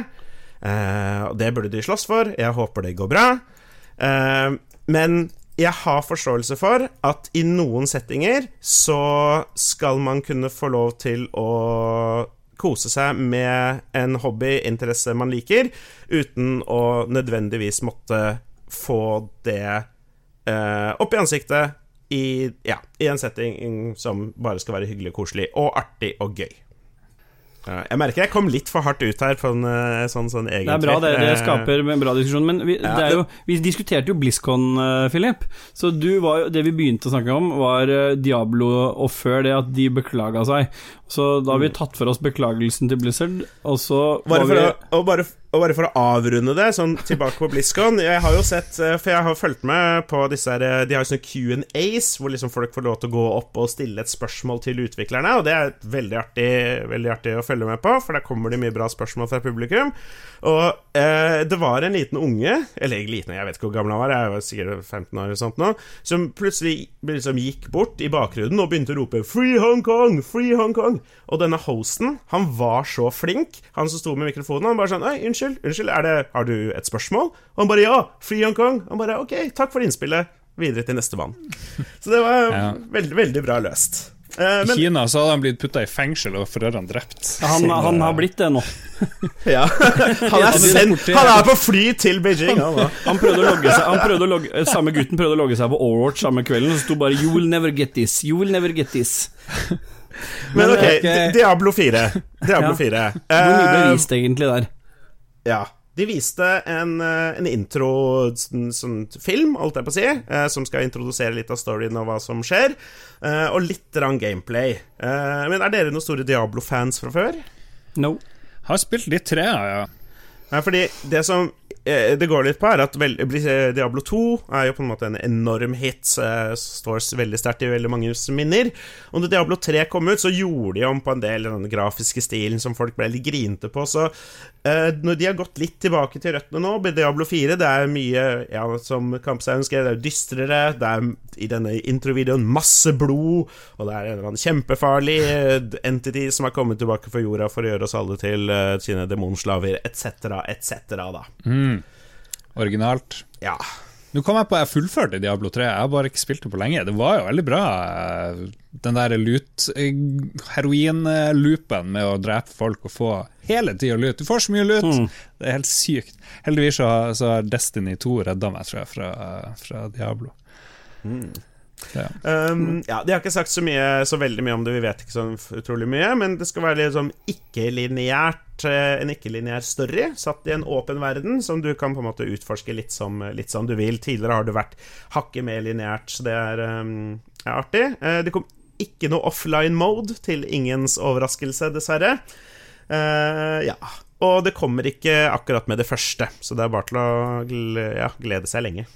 Speaker 3: Eh, det burde de slåss for. Jeg håper det går bra. Eh, men jeg har forståelse for at i noen settinger så skal man kunne få lov til å kose seg med en hobby, interesse man liker, uten å nødvendigvis måtte få det eh, opp i ansiktet i, ja, i en setting som bare skal være hyggelig koselig, og artig og gøy. Jeg merker jeg kom litt for hardt ut her på en sånn, sånn, sånn
Speaker 2: Det er bra, det, det
Speaker 3: Eh,
Speaker 2: skaper en bra diskusjon. Men vi,
Speaker 3: Ja,
Speaker 2: det er jo, vi diskuterte jo BlizzCon, uh, Philip. Så du var, det vi begynte å snakke om, var eh, Diablo, og før det at de beklaga seg. Så da har vi tatt for oss beklagelsen til Blizzard, og så
Speaker 3: Mm.
Speaker 2: Var
Speaker 3: for,
Speaker 2: vi
Speaker 3: å, og, bare, og bare for å avrunde det, sånn tilbake på BlizzCon Jeg har jo sett, eh, for jeg har fulgt med på disse her eh, De har jo sånne Q&As, hvor liksom folk får lov til å gå opp og stille et spørsmål til utviklerne, og det er veldig artig, veldig artig å følge med på, for der kommer det mye bra spørsmål fra publikum. Og eh, det var en liten unge, eller liten, jeg vet ikke hvor gammel han var, jeg var sikkert 15 år eller sånt nå, som plutselig liksom gikk bort i bakgrunnen og begynte å rope 'Free Hong Kong! Free Hong Kong!' Og denne hosten, han var så flink, han som sto med mikrofonen, han bare sånn 'Oi, unnskyld, unnskyld, er det, har du et spørsmål?' Og han bare 'Ja, Free Hong Kong'. Han bare 'Ok, takk for innspillet'. Videre til neste mann. Så det var
Speaker 1: Ja.
Speaker 3: veldig, veldig bra løst. Eh,
Speaker 1: I Kina så hadde han blitt putta i fengsel og foreldrene drept.
Speaker 2: han, han har blitt det nå.
Speaker 3: ja. han, er sendt, han er på fly til Beijing, han.
Speaker 2: Han prøvde å logge seg han prøvde å logge, eh, Samme gutten prøvde å logge seg på Overwatch samme kvelden, og så sto bare 'You will never get this'. You will never get this.
Speaker 3: Men ok,
Speaker 1: ok.
Speaker 3: Di- Diablo 4. Diablo
Speaker 2: Ja.
Speaker 3: 4.
Speaker 2: Hvor mye
Speaker 3: Eh,
Speaker 2: vist egentlig der?
Speaker 3: Ja. De viste en, eh, en intro sånn, film, holdt jeg på å si, eh, som skal introdusere litt av storyen og hva som skjer, eh, og litt grann gameplay. Eh, men er dere noen store Diablo-fans fra før?
Speaker 2: No.
Speaker 1: Har spilt litt tre, ja.
Speaker 3: Fordi det som det går litt på, er at Diablo 2 er jo på en måte en enorm hit. eh, Står veldig sterkt i veldig manges minner. Og da Diablo 3 kom ut, så gjorde de om på en del den grafiske stilen som folk ble litt grinte på. Så eh, når de har gått litt tilbake til røttene nå, med Diablo 4 Det er mye, ja, som Kampstein skrev, det er dystrere. Det er i denne introvideoen masse blod, og det er en eller annen kjempefarlig eh, entity som har kommet tilbake fra jorda for å gjøre oss alle til eh, sine demonslaver, etc., etc., da.
Speaker 1: Originalt.
Speaker 3: Ja.
Speaker 1: Nå kom jeg på jeg fullførte Diablo 3, jeg har bare ikke spilt det på lenge. Det var jo veldig bra, eh, den der lut Heroin-loopen med å drepe folk og få hele tida lut. Du får så mye lut! Det er helt sykt. Heldigvis så har- Destiny 2 redda meg, tror jeg, fra, fra Diablo. Ja.
Speaker 3: Um, ja, De har ikke sagt så mye Så veldig mye om det, vi vet ikke så utrolig mye, men det skal være sånn ikke-lineært eh, en ikke-lineær story, satt i en åpen verden, som du kan på en måte utforske litt som, litt som du vil. Tidligere har det vært hakket mer lineært, så det er, um, er artig. Uh, det kom ikke noe offline mode, til ingens overraskelse, dessverre. Uh, ja. Og det kommer ikke akkurat med det første, så det er bare til å glede seg lenge.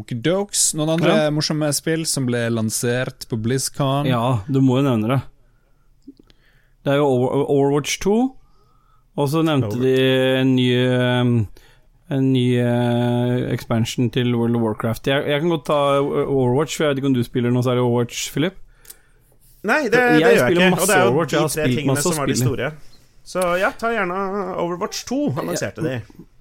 Speaker 1: Okidoks. Noen andre
Speaker 2: Ja.
Speaker 1: morsomme spill som ble lansert på BlizzCon?
Speaker 2: Ja, du må jo nevne det. Det er jo Overwatch 2, og så nevnte de en ny um, en ny eh, expansion til World of Warcraft. Jeg, jeg kan godt ta Overwatch, for jeg vet ikke om du spiller noe særlig Overwatch, Philip?
Speaker 3: Nei, det,
Speaker 2: Jeg
Speaker 3: det gjør jeg ikke. Og det er jo
Speaker 2: Overwatch,
Speaker 3: de tre tingene som var de store. Så ja, ta gjerne Overwatch 2, annonserte de.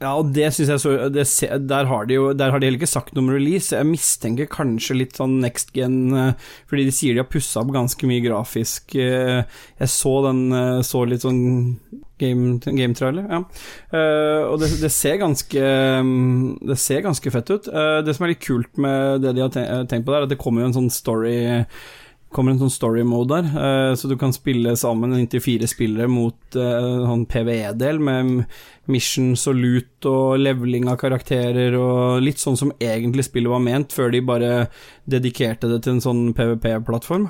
Speaker 2: Ja, og det syns jeg så det, Der har de jo Der har de heller ikke sagt noe om release. Jeg mistenker kanskje litt sånn next gen, eh, fordi de sier de har pussa opp ganske mye grafisk. eh, Jeg så den eh, Så litt sånn game, game trailer, ja. Og det, det ser ganske mm, Det ser ganske fett ut. Det som er litt kult med det de har tenkt på der, er at det kommer jo en sånn story kommer en sånn story mode der, eh, så du kan spille sammen inntil fire spillere mot uh, sånn PVE-del med missions og loot og leveling av karakterer og litt sånn som egentlig spillet var ment, før de bare dedikerte det til en sånn PVP-plattform.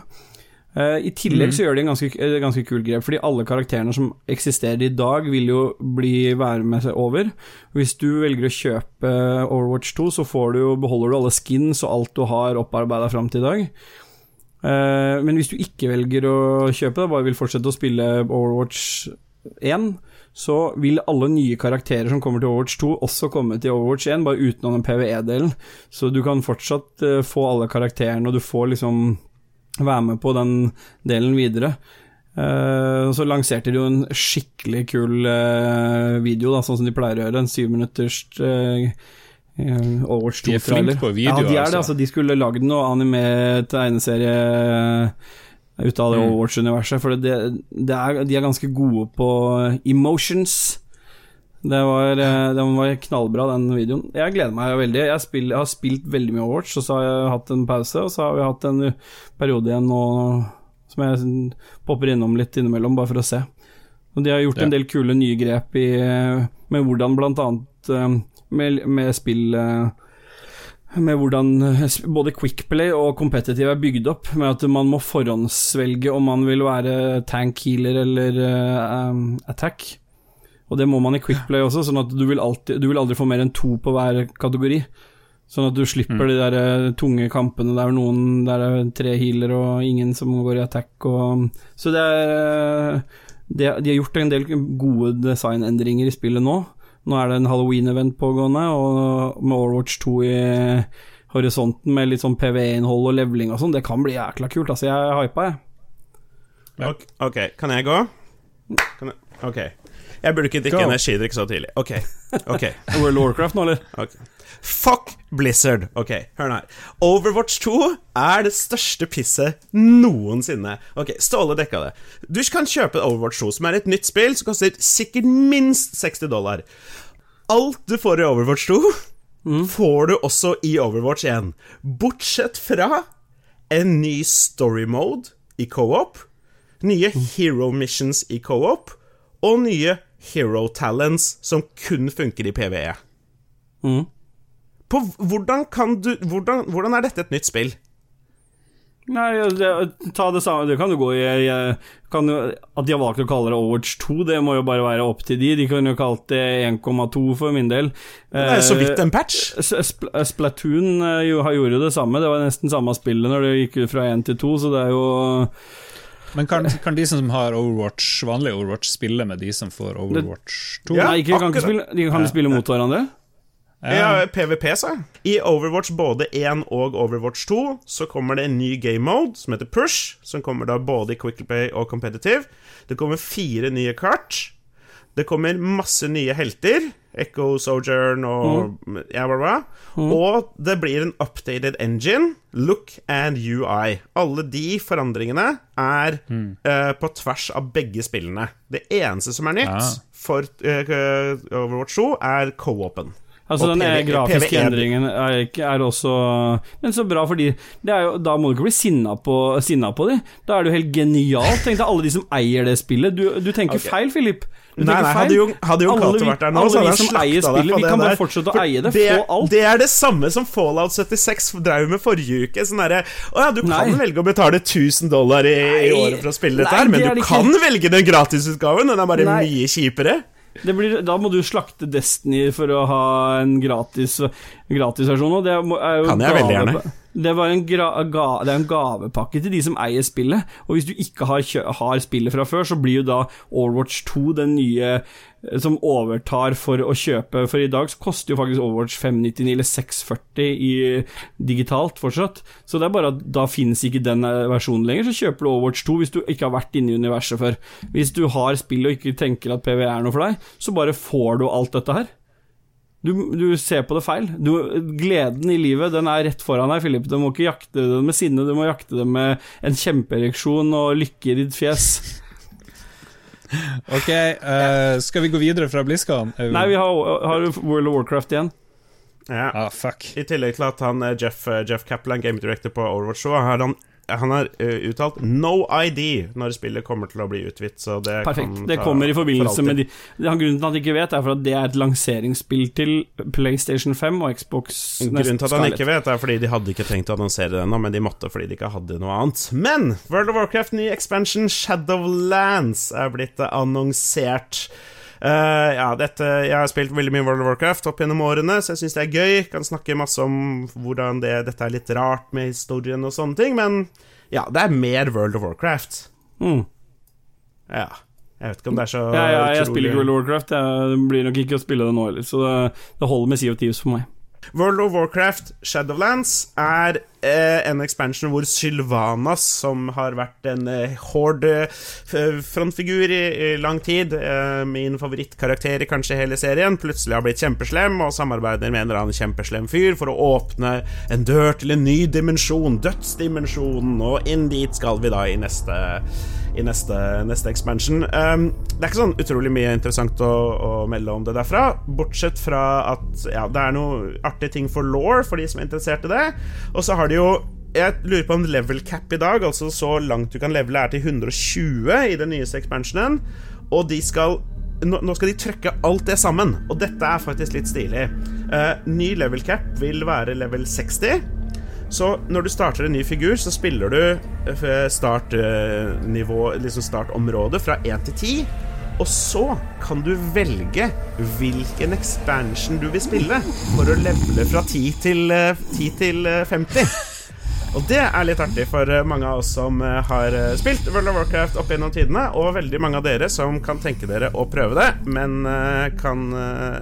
Speaker 2: Eh, I tillegg så gjør de en ganske, eh, ganske kul grep, fordi alle karakterene som eksisterer i dag, vil jo bli være med seg over. Hvis du velger å kjøpe Overwatch 2, så får du beholder du alle skins og alt du har opparbeida fram til i dag. Eh, men hvis du ikke velger å kjøpe det, bare vil fortsette å spille Overwatch 1, så vil alle nye karakterer som kommer til Overwatch 2, også komme til Overwatch 1, bare utenom den PVE-delen. Så du kan fortsatt eh, få alle karakterene, og du får liksom være med på den delen videre. Eh, så lanserte de jo en skikkelig kul video, da, sånn som de pleier å gjøre. En syvminutters uh, Overwatch
Speaker 1: De er
Speaker 2: 2-trailer.
Speaker 1: flinke på video,
Speaker 2: Ja, de er det.
Speaker 1: altså.
Speaker 2: Altså, de skulle lagd noe anime-tegneserie ut av det
Speaker 1: Mm.
Speaker 2: Overwatch-universet, for det, det er, de er ganske gode på emotions. Det var, eh, den var knallbra, den videoen. Jeg gleder meg veldig. Jeg, spill, jeg har spilt veldig mye Overwatch, og så har jeg hatt en pause, og så har vi hatt en periode igjen nå som jeg popper innom litt innimellom, bare for å se. Og de har gjort
Speaker 1: Ja.
Speaker 2: en del kule nye grep i, med hvordan blant annet eh, med, med spill eh, med hvordan eh, både Quickplay og Competitive er bygd opp, med at man må forhåndsvelge om man vil være tank, healer eller eh, um, attack. Og det må man i Quickplay også, sånn at du vil, alltid, du vil aldri få mer enn to på hver kategori. Sånn at du slipper de der eh, tunge kampene der noen Der er tre healer og ingen som går i attack og Så det er eh, de, de har gjort en del gode designendringer i spillet nå. Nå er det en halloween-event pågående, og med Overwatch 2 i horisonten med litt sånn PVE-innhold og leveling og sånn, det kan bli jækla kult. Altså, jeg er hypa, jeg.
Speaker 1: Ja.
Speaker 3: Ok, kan jeg gå? Kan jeg? Ok. Jeg burde ikke drikke energidrikk så tidlig. Ok. ok
Speaker 2: World of Warcraft nå, eller?
Speaker 3: Ok. Fuck Blizzard. Ok, hør nå her. Overwatch 2 er det største pisset noensinne. Ok, Ståle dekka det. Du kan kjøpe Overwatch 2, som er et nytt spill som koster sikkert minst 60 dollar. Alt du får i Overwatch 2, får du også i Overwatch 1. Bortsett fra en ny story mode i co-op, nye hero missions i co-op, og nye hero talents som kun funker i PVE.
Speaker 2: Mm.
Speaker 3: På hvordan kan du hvordan, hvordan er dette et nytt spill?
Speaker 2: Nei, ta det samme Det kan jo gå i jeg, kan jo, At de har valgt å kalle det Overwatch 2, det må jo bare være opp til de. De kunne jo kalt det 1,2 for min del.
Speaker 3: Det er så vidt en patch.
Speaker 2: Spl Splatoon gjorde jo, det samme. Det var nesten samme spillet når det gikk fra 1 til 2, så det er jo
Speaker 1: Men kan, kan de som har Overwatch, vanlig Overwatch, spille med de som får Overwatch 2?
Speaker 3: Ja,
Speaker 2: ikke, kan, ikke spille, de kan de spille mot hverandre?
Speaker 3: Ja, PVP, sa jeg. I Overwatch både 1 og Overwatch 2 så kommer det en ny game mode som heter Push, som kommer da både i Quick Play og Competitive. Det kommer fire nye kart. Det kommer masse nye helter. Echo, Sojourn og ja, bla, bla. Og det blir en updated engine, look and UI. Alle de forandringene er eh, på tvers av begge spillene. Det eneste som er nytt
Speaker 1: ja.
Speaker 3: for uh, Overwatch 2, er co-open.
Speaker 2: Altså
Speaker 3: Og
Speaker 2: Den
Speaker 3: PV
Speaker 2: grafiske
Speaker 3: PVE.
Speaker 2: endringen er, ikke, er også Men så bra, fordi jo, da må du ikke bli sinna på, sinna på de. Da er det jo helt genialt. Tenk deg alle de som eier det spillet. Du, du tenker
Speaker 3: okay.
Speaker 2: feil, Philip. Du
Speaker 3: Nei, nei, hadde jo, hadde jo
Speaker 2: vi-
Speaker 3: vært der nå, så hadde han
Speaker 2: som
Speaker 3: slakta deg på
Speaker 2: vi kan bare fortsette å
Speaker 3: For
Speaker 2: eie det, få alt.
Speaker 3: Det er det samme som Fallout 76 drev med forrige uke. Sånn derre Å ja, du kan
Speaker 2: Nei.
Speaker 3: velge å betale 1000 dollar i, i året for å spille dette her, men
Speaker 2: det
Speaker 3: du
Speaker 2: det
Speaker 3: kan velge den gratisutgaven. Den er bare mye kjipere.
Speaker 2: Det blir, da må du slakte Destiny for å ha en gratis gratisversjon. Og det er jo
Speaker 3: Kan jeg veldig gjerne.
Speaker 2: Det, var en gra, ga, det er en gavepakke til de som eier spillet. Og hvis du ikke har, har spillet fra før, så blir jo da Overwatch 2 den nye som overtar for å kjøpe. For i dag så koster jo faktisk Overwatch 599 eller 640 i digitalt fortsatt. Så det er bare at da finnes ikke den eh, versjonen lenger. Så kjøper du Overwatch 2 hvis du ikke har vært inne i universet før. Hvis du har spill og ikke tenker at PV er noe for deg, så bare får du alt dette her. Du, du ser på det feil. Du, gleden i livet den er rett foran deg, Philip. Du må ikke jakte det med sinne, du må jakte det med en kjempeereksjon og lykke i ditt fjes.
Speaker 1: Ok, uh, skal vi gå videre fra BlizzCon?
Speaker 2: Nei, vi har, har World of Warcraft igjen.
Speaker 3: Ja.
Speaker 1: Ah, fuck.
Speaker 3: I tillegg til at han eh, Jeff, eh, Jeff Kaplan, game director på Overwatch så har han han har uh, uttalt 'no ID' når spillet kommer til å bli utvidet. Så det
Speaker 2: Perfekt. Det kommer i forbindelse med de det er Grunnen til at han ikke vet, er for at det er et lanseringsspill til PlayStation 5 og Xbox
Speaker 3: Grunnen til at han ikke vet, er fordi de hadde ikke tenkt å annonsere det ennå, men de måtte fordi de ikke hadde noe annet. Men World of Warcraft ny expansion Shadowlands er blitt annonsert. Eh, ja, dette, jeg har spilt veldig mye World of Warcraft opp gjennom årene, så jeg syns det er gøy. Kan snakke masse om hvordan det, dette er litt rart med historien og sånne ting, men ja, det er mer World of Warcraft.
Speaker 2: Mm.
Speaker 3: Ja. Jeg vet ikke om det er så
Speaker 2: Ja, ja, jeg
Speaker 3: utrolig-
Speaker 2: spiller ikke World of Warcraft. Jeg blir nok ikke å spille det nå heller, så det, det holder med Sea of Thieves for meg.
Speaker 3: World of Warcraft Shadowlands er eh, en expansion hvor Sylvanas, som har vært en eh, horde eh, frontfigur i, i, lang tid, eh, min favorittkarakter i kanskje hele serien, plutselig har blitt kjempeslem og samarbeider med en eller annen kjempeslem fyr for å åpne en dør til en ny dimensjon, dødsdimensjonen, og inn dit skal vi da i neste i neste, neste expansion. Um, det er ikke sånn utrolig mye interessant å, å, melde om det derfra, bortsett fra at ja, det er noe artige ting for law for de som er interessert i det. Og så har de jo jeg lurer på om level cap i dag, altså så langt du kan levele, er til 120 i den nyeste expansionen. Og de skal nå skal de trøkke alt det sammen, og dette er faktisk litt stilig. Uh, ny level cap vil være level 60. Så når du starter en ny figur, så spiller du eh, startnivå, liksom startområdet, fra 1 til 10. Og så kan du velge hvilken expansion du vil spille for å levele fra 10 til, 10 eh, til 50. Eh, og det er litt artig for mange av oss som har spilt World of Warcraft opp gjennom tidene, og veldig mange av dere som kan tenke dere å prøve det, men, kan,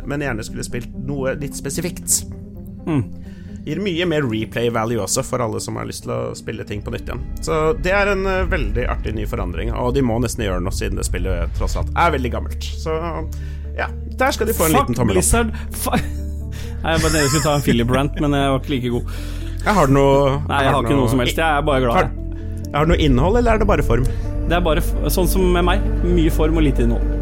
Speaker 3: men gjerne skulle spilt noe litt spesifikt. Mm gir mye mer replay value også, for alle som har lyst til å spille ting på nytt igjen. Så det er en uh, veldig artig ny forandring, og de må nesten gjøre noe siden det spillet tross alt er veldig gammelt. Så ja, der skal de få en
Speaker 2: Fuck
Speaker 3: liten tommel
Speaker 2: opp. Nei, jeg bare skulle ta en Philip Rant, men jeg var ikke like god.
Speaker 3: Jeg har noe
Speaker 2: Nei, jeg har, har ikke noe som helst. Jeg er bare glad.
Speaker 3: Har, har du noe innhold, eller er det bare form?
Speaker 2: Det er bare sånn som med meg. Mye form og lite innhold.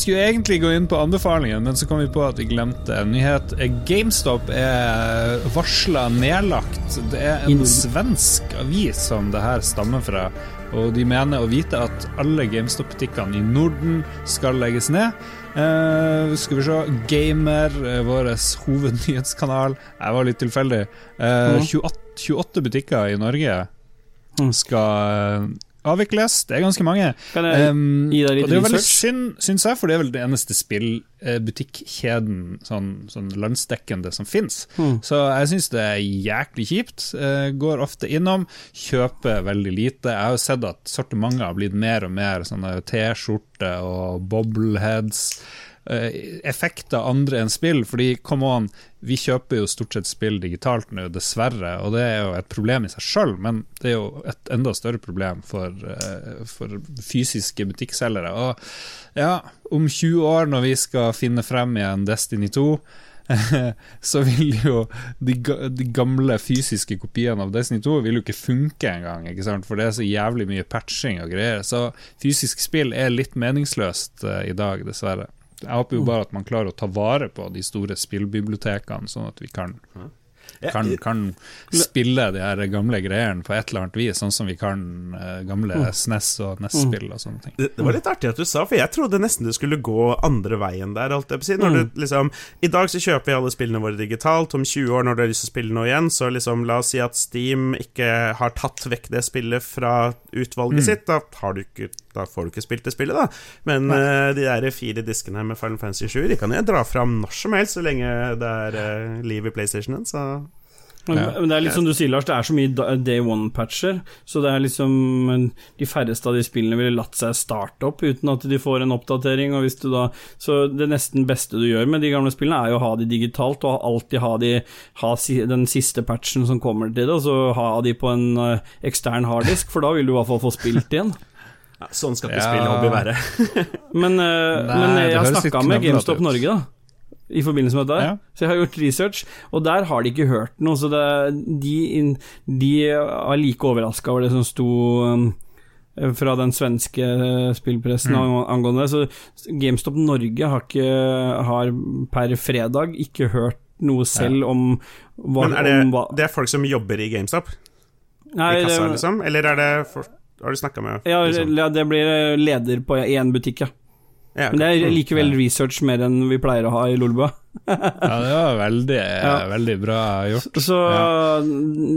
Speaker 1: Skulle egentlig gå inn på anbefalingen, men så kom vi på at vi glemte en nyhet. GameStop er varsla nedlagt. Det er en svensk avis som det her stammer fra. Og de mener å vite at alle GameStop-butikkene i Norden skal legges ned. Uh, skal vi se Gamer, uh, vår hovednyhetskanal. Jeg var litt tilfeldig. Uh, 28, 28 butikker i Norge mm. skal avvikles. Det er ganske mange.
Speaker 2: Kan jeg um, gi deg litt
Speaker 1: og det er veldig synd, syns jeg, for det er vel det eneste spillbutikkjeden sånn, sånn landsdekkende som fins. Mm. Så jeg syns det er jæklig kjipt. Uh, går ofte innom, kjøper veldig lite. Jeg har jo sett at sortimentet har blitt mer og mer sånne T-skjorte og bobbleheads. Eh, effekter andre enn spill. Fordi, come on, vi kjøper jo stort sett spill digitalt nå, dessverre. Og det er jo et problem i seg sjøl, men det er jo et enda større problem for, uh, for fysiske butikkselgere. Og ja, om 20 år, når vi skal finne frem igjen Destiny 2 så vil jo de, de, gamle fysiske kopiene av Destiny 2 vil jo ikke funke engang, ikke sant? for det er så jævlig mye patching og greier. Så fysisk spill er litt meningsløst uh, i dag, dessverre. Jeg håper jo bare at man klarer å ta vare på de store spillbibliotekene, sånn at vi kan kan, kan, spille de her gamle greiene på et eller annet vis, sånn som vi kan uh, gamle mm. SNES og NES-spill og sånne ting.
Speaker 3: Det, det, var litt artig at du sa, for jeg trodde nesten du skulle gå andre veien der. Alt jeg på. Når mm. du, liksom, I dag så kjøper vi alle spillene våre digitalt. Om 20 år, når du har lyst til å spille noe igjen, så liksom, la oss si at Steam ikke har tatt vekk det spillet fra utvalget mm. sitt. Da, ikke, da, får du ikke spilt det spillet, da. Men uh, de der fire diskene med Final Fantasy 7 De kan jeg dra fram når som helst, så lenge det er uh, liv i PlayStationen. Så
Speaker 2: men, men, det er litt som du sier, Lars, det er så mye day one-patcher, så det er liksom De færreste av de spillene ville latt seg starte opp uten at de får en oppdatering, og hvis du da Så det nesten beste du gjør med de gamle spillene, er jo å ha de digitalt, og alltid ha, de, ha den siste patchen som kommer til det, og så ha de på en uh, ekstern harddisk, for da vil du i hvert fall få spilt igjen.
Speaker 3: Ja, sånn skal ikke
Speaker 1: Ja.
Speaker 3: spillhobby være.
Speaker 2: Men, eh,
Speaker 1: Nei,
Speaker 2: men jeg har snakka med GameStop. Norge, da. I forbindelse med dette.
Speaker 1: Ja.
Speaker 2: Så jeg har gjort research, og der har de ikke hørt noe. Så det, de, de er like overraska over det som sto um, fra den svenske spillpressen
Speaker 1: Mm.
Speaker 2: angående det. Så GameStop Norge har, ikke, har per fredag ikke hørt noe selv om hva,
Speaker 3: Men er det,
Speaker 2: om hva
Speaker 3: det er folk som jobber i GameStop?
Speaker 2: Nei,
Speaker 3: I kassa,
Speaker 2: det-
Speaker 3: liksom? Eller er det for, Har du snakka med
Speaker 2: Ja,
Speaker 3: liksom?
Speaker 2: ja, det blir leder på én butikk, ja.
Speaker 3: Ja,
Speaker 2: Men det er likevel research mer enn vi pleier å ha i Lolbua.
Speaker 1: Ja, det var veldig,
Speaker 2: Ja.
Speaker 1: veldig bra gjort.
Speaker 2: Så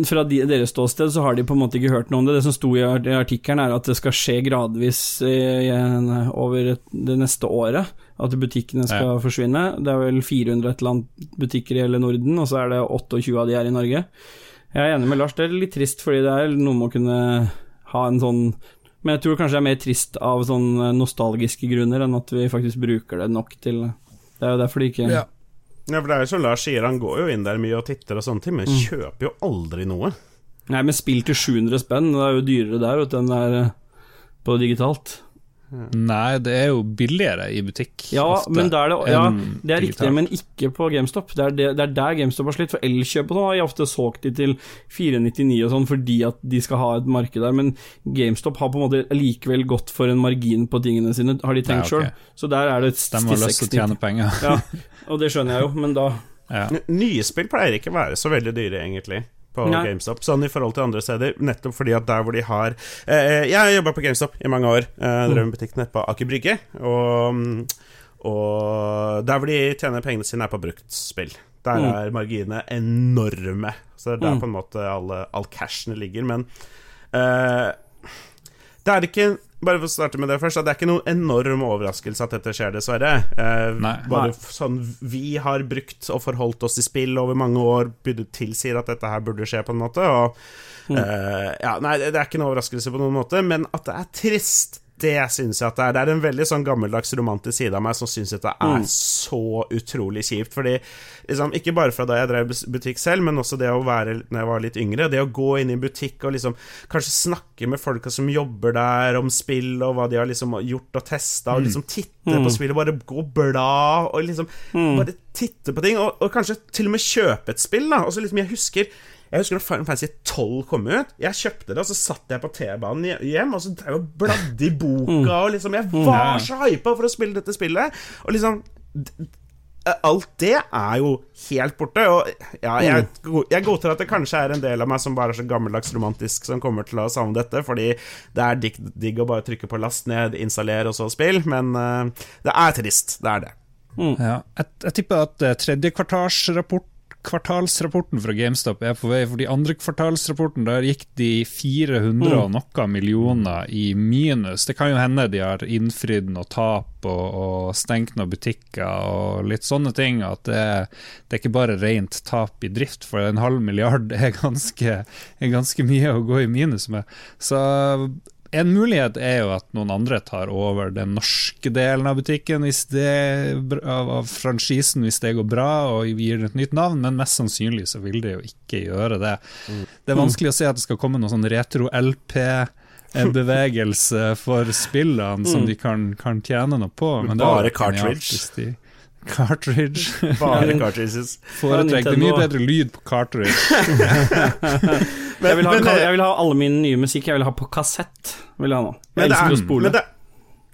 Speaker 2: fra de, deres ståsted så har de på en måte ikke hørt noe om det. Det som sto i art- artikkelen, er at det skal skje gradvis i, en- over et, det neste året. At butikkene skal forsvinne. Det er vel 400 et eller annet butikker i hele Norden, og så er det 28 av de her i Norge. Jeg er enig med Lars, det er litt trist, fordi det er noe med å kunne ha en sånn Men jeg tror kanskje det er mer trist av sånn nostalgiske grunner enn at vi faktisk bruker det nok til Det er jo derfor de ikke
Speaker 1: Ja.
Speaker 3: Ja, for det er jo som Lars sier, han går jo inn der mye og titter og sånne ting, men
Speaker 2: Mm.
Speaker 3: kjøper jo aldri noe.
Speaker 2: Nei, men spill til 700 spenn, det er jo dyrere der vet du, enn det er eh, på digitalt.
Speaker 1: Nei, det er jo billigere i butikk.
Speaker 2: Ja,
Speaker 1: ofte,
Speaker 2: er det, ja, det er riktig, men ikke på GameStop. Det er, det, det er der GameStop har slitt. For Elkjøp har jeg ofte solgt de til 499 og sånn fordi at de skal ha et marked der, men GameStop har på en måte likevel gått for en margin på tingene sine, har de tenkt
Speaker 1: Ja, okay.
Speaker 2: sjøl. Så der er det et
Speaker 1: De har lyst til å tjene penger.
Speaker 2: Ja, og det skjønner jeg jo, men da
Speaker 1: Ja.
Speaker 3: Nye spill pleier ikke å være så veldig dyre, egentlig. På
Speaker 2: ja.
Speaker 3: GameStop, sånn i forhold til andre steder. Nettopp fordi at der hvor de har eh, Jeg har jobba på GameStop i mange år. Eh, drev med butikk nede på Aker Brygge. Og, mm, og der hvor de tjener pengene sine, er på brukt spill. Der
Speaker 2: Mm.
Speaker 3: er marginene enorme. Så det er der
Speaker 2: Mm.
Speaker 3: på en måte alle, all cashene ligger. Men eh, det er ikke Bare for å starte med det først, det er ikke noen enorm overraskelse at dette skjer, dessverre. Eh,
Speaker 1: Nei.
Speaker 3: bare
Speaker 2: Nei.
Speaker 3: sånn vi har brukt og forholdt oss til spill over mange år, burde tilsier at dette her burde skje, på en måte. Og
Speaker 2: Mm.
Speaker 3: eh, Ja, nei, det det er ikke noen overraskelse på noen måte, men at det er trist, det syns jeg at det er. Det er en veldig sånn gammeldags romantisk side av meg som syns dette er
Speaker 2: Mm.
Speaker 3: så utrolig kjipt. Fordi liksom, Ikke bare fra da jeg drev butikk selv, men også det å være når jeg var litt yngre. Det å gå inn i butikk og liksom kanskje snakke med folka som jobber der, om spill og hva de har liksom gjort og testa, og liksom titte
Speaker 2: Mm.
Speaker 3: på spill og bare gå og bla og liksom bare titte på ting, og, og kanskje til og med kjøpe et spill, da. Og så liksom, jeg husker jeg husker da Final Fantasy 12 kom ut. Jeg kjøpte det, og så satt jeg på T-banen hjem og så drev jeg og bladde i boka. Og liksom Jeg var så hypa for å spille dette spillet. Og liksom Alt det er jo helt borte. Og ja, jeg, jeg godtar at det kanskje er en del av meg som bare er så gammeldags romantisk som kommer til å savne dette, fordi det er digg, digg å bare trykke på last ned, installere og så spill, men uh, det er trist. Det er det.
Speaker 1: Ja. Jeg, jeg tipper at tredjekvartalsrapport tredje kvartalsrapport kvartalsrapporten fra GameStop er på vei, for de andre kvartalsrapporten der gikk de 400 og noe millioner i minus. Det kan jo hende de har innfridd noe tap og, og stengt noen butikker og litt sånne ting. At det, det er ikke bare rent tap i drift, for en halv milliard er ganske, er ganske mye å gå i minus med. Så en mulighet er jo at noen andre tar over den norske delen av butikken det, av, av franchisen hvis det går bra og gir den et nytt navn, men mest sannsynlig så vil det jo ikke gjøre det. Det er vanskelig å se at det skal komme noen sånn retro-LP-bevegelse for spillene som de kan, kan tjene noe på. Men
Speaker 3: Bare cartridge.
Speaker 1: Cartridge.
Speaker 3: Bare cartridges.
Speaker 1: Foretrekker Det er mye bedre lyd på cartridge.
Speaker 2: jeg vil, ha,
Speaker 3: men,
Speaker 2: jeg vil ha alle min nye musikk Jeg vil ha på kassett. Vil jeg ha nå.
Speaker 3: Men
Speaker 2: Jeg
Speaker 3: det,
Speaker 2: elsker å
Speaker 3: er,
Speaker 2: spole.
Speaker 3: men, det,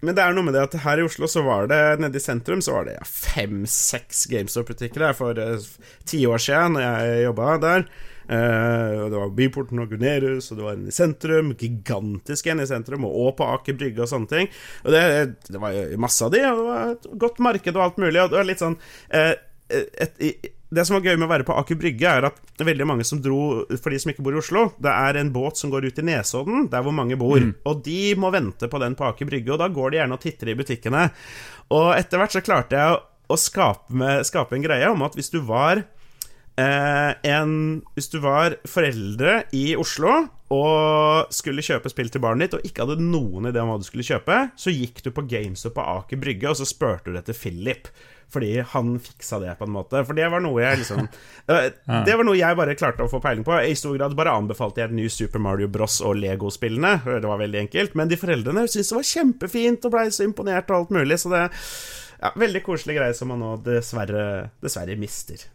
Speaker 3: men det er noe med det at her i Oslo så var det Nede i sentrum så var det ja, fem-seks GameStop-butikker der for eh, ti år siden, når jeg jobba der. Eh, og det var Byporten og Gunerius, og det var en i sentrum, gigantisk en i sentrum, og på Aker Brygge og sånne ting. Og det, det var masse av de, og det var et godt marked og alt mulig, og det var litt sånn eh, et, et, det som var gøy med å være på Aker Brygge, er at veldig mange som dro For de som ikke bor i Oslo, det er en båt som går ut i Nesodden, der hvor mange bor. Og de må vente på den på Aker Brygge, og da går de gjerne og titter i butikkene. Og etter hvert så klarte jeg å skape, med, skape en greie om at hvis du var eh, en Hvis du var foreldre i Oslo og skulle kjøpe spill til barnet ditt og ikke hadde noen idé om hva du skulle kjøpe, så gikk du på GameStop på Aker Brygge og så spurte du etter Philip. Fordi han fiksa det, på en måte. For det var noe jeg liksom eh, Det var noe jeg bare klarte å få peiling på. I stor grad bare anbefalte jeg New Super Mario Bros. og Lego-spillene. Det var veldig enkelt. Men de foreldrene syntes det var kjempefint og blei så imponert og alt mulig. Så det ja, Veldig koselig greie som man nå dessverre, dessverre mister.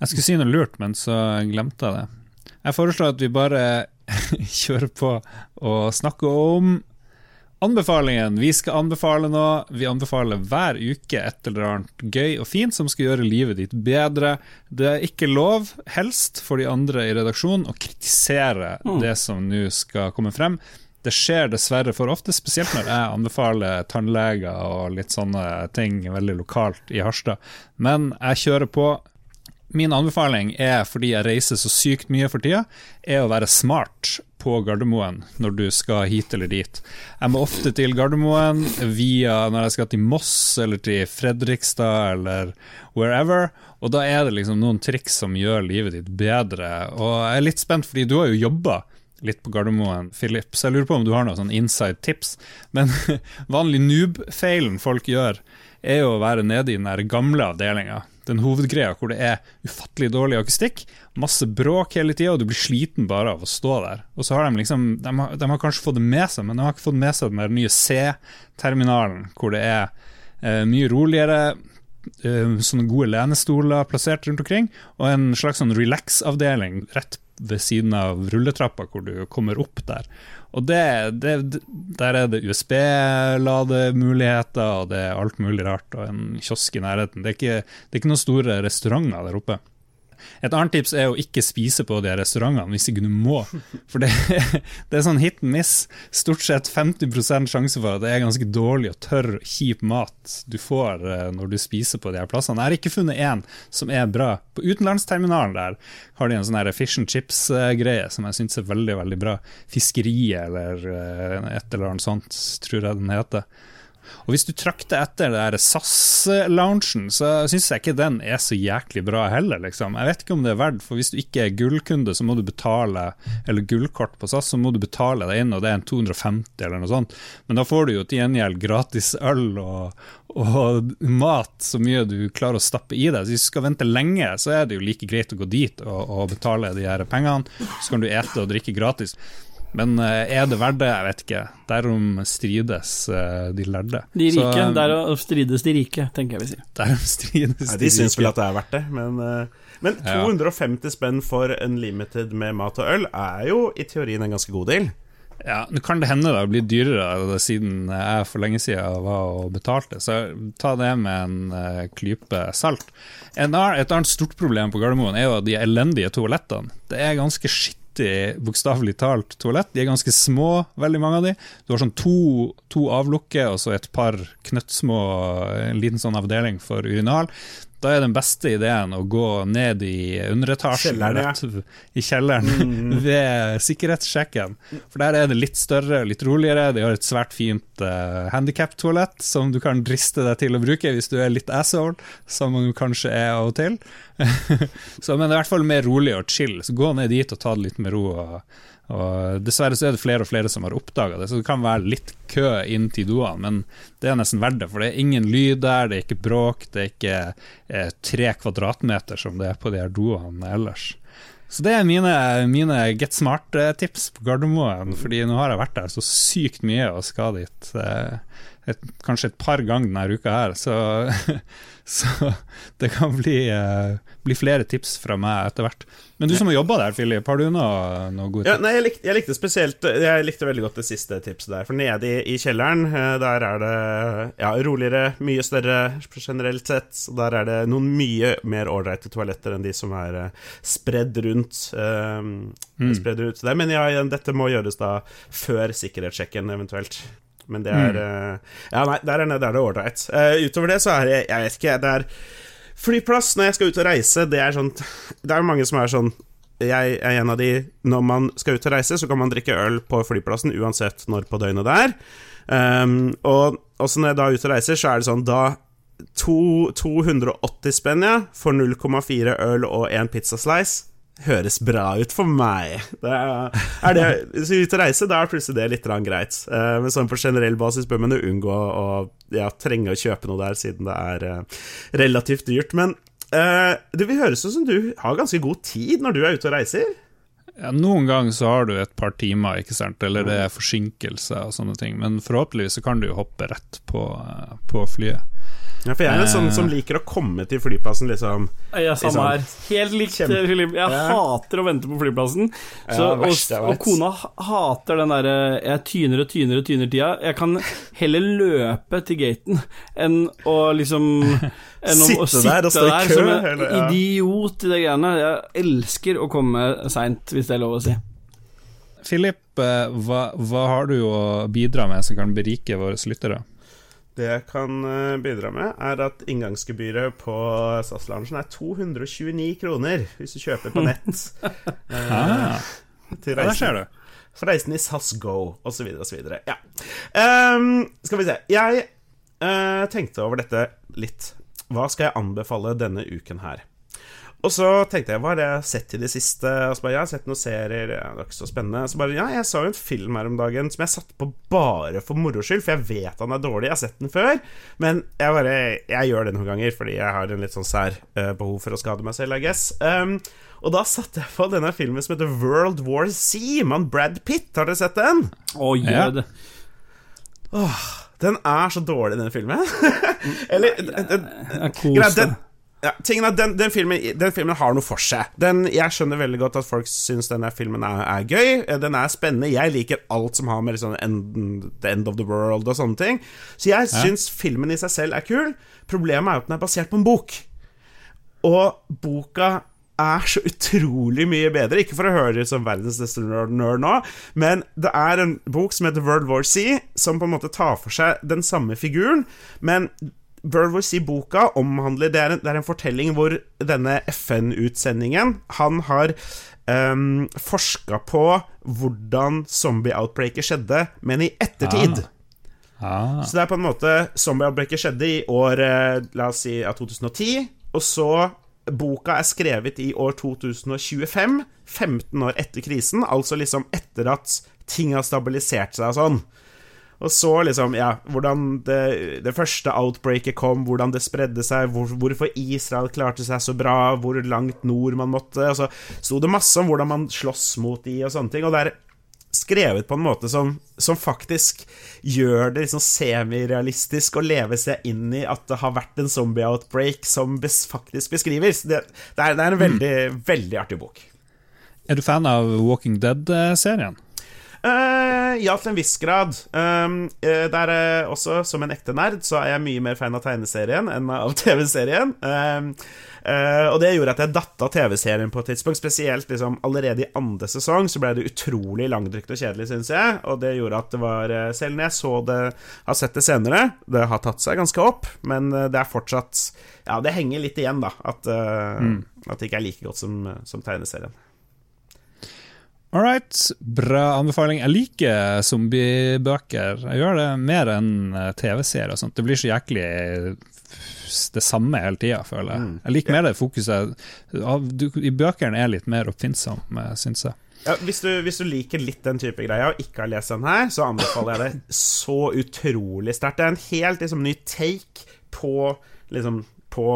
Speaker 1: Jeg skulle si noe lurt, men så glemte jeg det. Jeg foreslår at vi bare kjører på og snakker om anbefalingen. Vi skal anbefale noe. Vi anbefaler hver uke et eller annet gøy og fint som skal gjøre livet ditt bedre. Det er ikke lov, helst, for de andre i redaksjonen å kritisere
Speaker 2: Mm.
Speaker 1: det som nå skal komme frem. Det skjer dessverre for ofte, spesielt når jeg anbefaler tannleger og litt sånne ting veldig lokalt i Harstad. Men jeg kjører på. Min anbefaling er, fordi jeg reiser så sykt mye for tida, er å være smart på Gardermoen når du skal hit eller dit. Jeg må ofte til Gardermoen via når jeg skal til Moss eller til Fredrikstad eller wherever, og da er det liksom noen triks som gjør livet ditt bedre. Og jeg er litt spent, fordi du har jo jobba litt på Gardermoen, Philip, så jeg lurer på om du har noen sånn inside tips. Men vanlig noob-feilen folk gjør, er jo å være nede i den gamle avdelinga. Den hovedgreia hvor det er ufattelig dårlig akustikk, masse bråk hele tida, og du blir sliten bare av å stå der. Og så har de liksom de har, de har kanskje fått det med seg, men de har ikke fått med seg den nye C-terminalen, hvor det er eh, mye roligere eh, sånne gode lenestoler plassert rundt omkring, og en slags sånn relax-avdeling rett ved siden av rulletrappa, hvor du kommer opp der. Og det, det, der er det USB-lademuligheter, og det er alt mulig rart, og en kiosk i nærheten. Det er ikke, det er ikke noen store restauranter der oppe. Et annet tips er å ikke spise på de restaurantene hvis ikke du må. For det, det er sånn hit and miss. Stort sett 50% sjanse for at det er ganske dårlig og tørr, kjip mat du får eh, når du spiser på de her plassene. Jeg har ikke funnet én som er bra. På utenlandsterminalen der har de en sånn fish and chips-greie som jeg syns er veldig, veldig bra. Fiskeriet eller eh, et eller annet sånt, tror jeg den heter. Og hvis du trakter etter det SAS-loungen, så syns jeg ikke den er så jæklig bra heller, liksom. Jeg vet ikke om det er verdt, for hvis du ikke er gullkunde, så må du betale, eller gullkort på SAS, så må du betale deg inn, og det er en 250 eller noe sånt. Men da får du jo til gjengjeld gratis øl og, og mat så mye du klarer å stappe i deg. Så hvis du skal vente lenge, så er det jo like greit å gå dit og, og betale de her pengene, så kan du ete og drikke gratis. Men eh, er det verdt det? Jeg vet ikke. Derom strides eh, de lærde.
Speaker 2: De rike,
Speaker 1: Så,
Speaker 2: der strides de rike, tenker jeg vi sier.
Speaker 1: derom strides
Speaker 3: Nei, de syns vel at det er verdt det, men, men 250
Speaker 1: Ja.
Speaker 3: 250 spenn for unlimited med mat og øl er jo i teorien en ganske god deal.
Speaker 1: Ja, Nå kan det hende det blir dyrere siden jeg for lenge siden var og betalte, så ta det med en eh, klype salt. En, et annet stort problem på Gardermoen er jo de elendige toalettene. Det er ganske skittig, bokstavelig talt, toalett. De er ganske små, veldig mange av de. Du har sånn to, to avlukker og så et par knøttsmå, en liten sånn avdeling for urinal. Da er den beste ideen å gå ned i underetasjen,
Speaker 3: Kjelleren, ja.
Speaker 1: i kjelleren, ved sikkerhetssjekken. For der er det litt større, litt roligere. De har et svært fint uh, handikap-toalett som du kan driste deg til å bruke hvis du er litt asshole, som du kanskje er av og til. så, men det er i hvert fall mer rolig og chill, så gå ned dit og ta det litt med ro. Og, og Dessverre så er det flere og flere som har oppdaga det, så det kan være litt kø inn til doene, men det er nesten verdt det, for det er ingen lyd der, det er ikke bråk, det er ikke eh, tre kvadratmeter som det er på de her doene ellers. Så det er mine, mine Get Smart-tips på Gardermoen, fordi nå har jeg vært der så sykt mye og skal dit eh, et, kanskje et par ganger denne uka her, så, så det kan bli, eh, bli flere tips fra meg etter hvert. Men du som har jobba der, Philip, har du noe, noe gode
Speaker 3: Ja,
Speaker 1: tips?
Speaker 3: nei, jeg, likte, jeg likte spesielt Jeg likte veldig godt det siste tipset der. For nede i, i kjelleren, eh, der er det ja, roligere, mye større generelt sett. Og der er det noen mye mer ålreite toaletter enn de som er eh, spredd rundt. eh, Spredd rundt der. Men ja, dette må gjøres da før sikkerhetssjekken, eventuelt. Men det er mm. Ja, nei, der er nede er det ålreit. Uh, utover det så er det Jeg vet ikke, det er Flyplass når jeg skal ut og reise, det er sånn Det er mange som er sånn jeg er en av de Når man skal ut og reise, så kan man drikke øl på flyplassen uansett når på døgnet det er. Um, og også når jeg da er ute og reiser, så er det sånn Da to, 280 spenn, ja, for 0,4 øl og én pizza slice. Høres bra ut for meg. Det er, er det, hvis vi er ute og reiser, da er plutselig det litt greit. Uh, men sånn på generell basis bør man jo unngå å ja, trenge å kjøpe noe der, siden det er uh, relativt dyrt. Men uh, det vil høres ut som du har ganske god tid når du er ute og reiser?
Speaker 1: Ja, noen ganger så har du et par timer, ikke sant? eller det er forsinkelser og sånne ting. Men forhåpentligvis så kan du jo hoppe rett på, på flyet.
Speaker 3: Ja, for jeg er en sånn som liker å komme til flyplassen, liksom.
Speaker 2: Ja, samme
Speaker 3: liksom,
Speaker 2: her. Helt likt,
Speaker 3: Kjempe-
Speaker 2: Philip. Jeg
Speaker 3: Ja.
Speaker 2: hater å vente på flyplassen. Så,
Speaker 3: Ja,
Speaker 2: og,
Speaker 3: verst
Speaker 2: og,
Speaker 3: og
Speaker 2: kona hater den derre Jeg tyner og tyner og tyner tida. Jeg kan heller løpe til gaten enn å liksom enn å, å
Speaker 3: Sitte der og stå i kø,
Speaker 2: som en
Speaker 3: eller- ja.
Speaker 2: idiot i de greiene. Jeg elsker å komme seint, hvis det er lov å si.
Speaker 1: Philip, eh, hva, hva har du å bidra med som kan berike våre lyttere?
Speaker 3: Det jeg kan eh, bidra med, er at inngangsgebyret på SAS-loungen er 229 kroner hvis du kjøper på nett. eh,
Speaker 1: Ah,
Speaker 3: til reisen. For reisen i SAS Go, osv., osv. Ja. Um, skal vi se. Jeg uh, tenkte over dette litt. Hva skal jeg anbefale denne uken her? Og så tenkte jeg, hva har jeg sett i det siste? Og så bare, ja, jeg har sett noen serier, ja, det er ikke så spennende. Så bare, ja, jeg så jo en film her om dagen som jeg satte på bare for moro skyld, for jeg vet han er dårlig, jeg har sett den før. Men jeg bare, jeg gjør det noen ganger, fordi jeg har en litt sånn sær uh, behov for å skade meg selv, I guess. Um, og da satte jeg på denne filmen som heter World War Z, mann Brad Pitt. Har dere sett den?
Speaker 2: Å,
Speaker 1: Ja.
Speaker 2: gjør det.
Speaker 3: Den er så dårlig, den filmen. Eller den, den,
Speaker 2: koser
Speaker 3: den, ja, tingen er, den, den, filmen, den filmen har noe for seg. Den, jeg skjønner veldig godt at folk syns denne filmen er, er gøy. Eh, Den er spennende. Jeg liker alt som har med liksom end, The End of the World og sånne ting. Så jeg syns filmen i seg selv er kul. Problemet er jo at den er basert på en bok. Og boka er så utrolig mye bedre. Ikke for å høre ut som verdens beste nerd nå, men det er en bok som heter World War C, som på en måte tar for seg den samme figuren, men World i Z-boka omhandler det er, en, det er en fortelling hvor denne FN-utsendingen Han har um, forska på hvordan zombie-outbreaket skjedde, men i ettertid.
Speaker 1: Ah.
Speaker 3: Så det er på en måte Zombie-outbreaket skjedde i år eh, La oss si ja, 2010, og så Boka er skrevet i år 2025, 15 år etter krisen, altså liksom etter at ting har stabilisert seg og sånn. Og så liksom, ja, hvordan det, det første outbreaket kom, hvordan det spredde seg, hvor, hvorfor Israel klarte seg så bra, hvor langt nord man måtte, og så sto det masse om hvordan man slåss mot de og sånne ting, og det er skrevet på en måte som, som faktisk gjør det liksom semirealistisk å leve seg inn i at det har vært en zombie-outbreak som bes, faktisk beskrives. Det, det, er, det er en veldig, veldig artig bok.
Speaker 1: Er du fan av Walking Dead-serien?
Speaker 3: Eh, ja, til en viss grad. Um, uh, der uh, også, som en ekte nerd, så er jeg mye mer fan av tegneserien enn av TV-serien. Um, eh, og det gjorde at jeg datt av TV-serien på et tidspunkt. Spesielt liksom, allerede i andre sesong så ble det utrolig langdrygt og kjedelig, syns jeg. Og det gjorde at det var Selv når jeg så det, har sett det senere, det har tatt seg ganske opp, men det er fortsatt Ja, det henger litt igjen, da. At, mm. at det ikke er like godt som, som tegneserien.
Speaker 1: All right, bra anbefaling. Jeg liker zombiebøker. Jeg gjør det mer enn eh, TV-serier og sånt. Det blir så jæklig det samme hele tida, føler jeg. Jeg liker mer det fokuset I bøkene er litt mer oppfinnsom, syns jeg.
Speaker 3: Ja, hvis, du, hvis du liker litt den type greier og ikke har lest den her, så anbefaler jeg det så utrolig sterkt. Det er en helt liksom, ny take på liksom på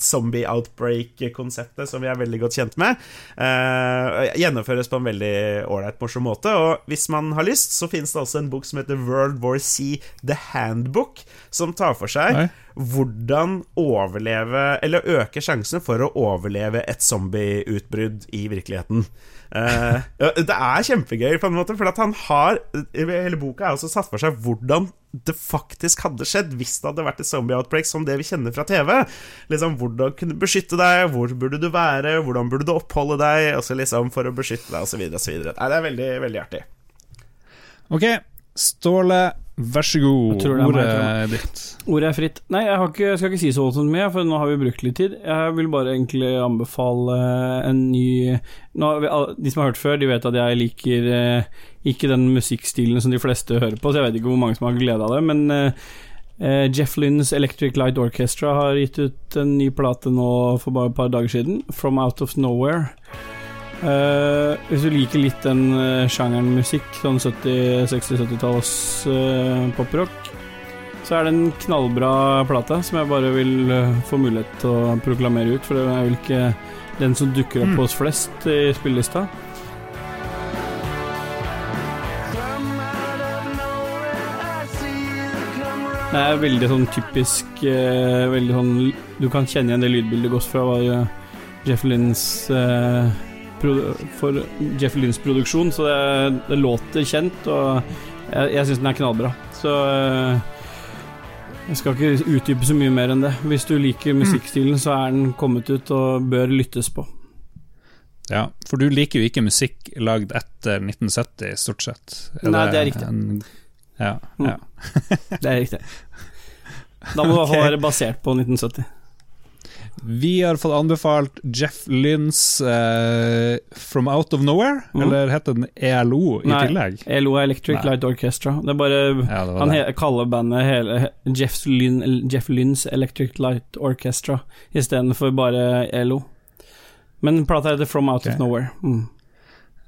Speaker 3: zombie outbreak-konseptet, som vi er veldig godt kjent med. Eh, gjennomføres på en veldig ålreit, morsom måte. Og hvis man har lyst, så finnes det også en bok som heter World War C The Handbook, som tar for seg
Speaker 1: Nei.
Speaker 3: hvordan overleve Eller øke sjansen for å overleve et zombieutbrudd i virkeligheten. Uh, det er kjempegøy, på en måte, for han har Hele boka er også satt for seg hvordan det faktisk hadde skjedd hvis det hadde vært et zombie-outbreak som det vi kjenner fra TV. Liksom, Hvordan kunne du beskytte deg, hvor burde du være, hvordan burde du oppholde deg, Også liksom for å beskytte deg, osv. osv. Det er veldig, veldig artig.
Speaker 1: Ok, Ståle, vær så god. Ordet er ditt.
Speaker 2: Ordet er fritt. Nei, jeg, har ikke, jeg skal ikke si så voldsomt mye, for nå har vi brukt litt tid. Jeg vil bare egentlig anbefale en ny nå, De som har hørt før, de vet at jeg liker eh, ikke den musikkstilen som de fleste hører på, så jeg vet ikke hvor mange som har glede av det, men Eh, Jeff Lynns Electric Light Orchestra har gitt ut en ny plate nå for bare et par dager siden, 'From Out of Nowhere'. Eh, hvis du liker litt den uh, sjangeren musikk, sånn 60-70-talls uh, poprock, så er det en knallbra plate som jeg bare vil eh, få mulighet til å proklamere ut, for det er vel ikke den som dukker opp
Speaker 1: Mm.
Speaker 2: hos flest i spillelista. Det er veldig sånn typisk Veldig sånn Du kan kjenne igjen det lydbildet godt fra eh, Jeff Lynns For Jeff Lynns produksjon, så det, det låter kjent, og jeg, jeg syns den er knallbra. Så eh, jeg skal ikke utdype så mye mer enn det. Hvis du liker musikkstilen, så er den kommet ut og bør lyttes på.
Speaker 1: Ja, for du liker jo ikke musikk lagd etter 1970, stort sett.
Speaker 2: Nei, det er riktig.
Speaker 1: En, ja,
Speaker 2: Mm.
Speaker 1: ja.
Speaker 2: Det er riktig. Da må det
Speaker 1: ha
Speaker 2: være basert på 1970.
Speaker 1: Vi har fått anbefalt Jeff Lynns uh, From Out of Nowhere,
Speaker 2: mm.
Speaker 1: eller heter den ELO i
Speaker 2: Nei.
Speaker 1: tillegg?
Speaker 2: ELO Electric
Speaker 1: Nei.
Speaker 2: Light Orchestra. Det er bare
Speaker 1: Ja, det
Speaker 2: Han
Speaker 1: det.
Speaker 2: kaller bandet hele Jeff, Lynn, Jeff Lynns Electric Light Orchestra istedenfor bare ELO. Men plata heter From Out
Speaker 1: okay.
Speaker 2: of Nowhere. Mm.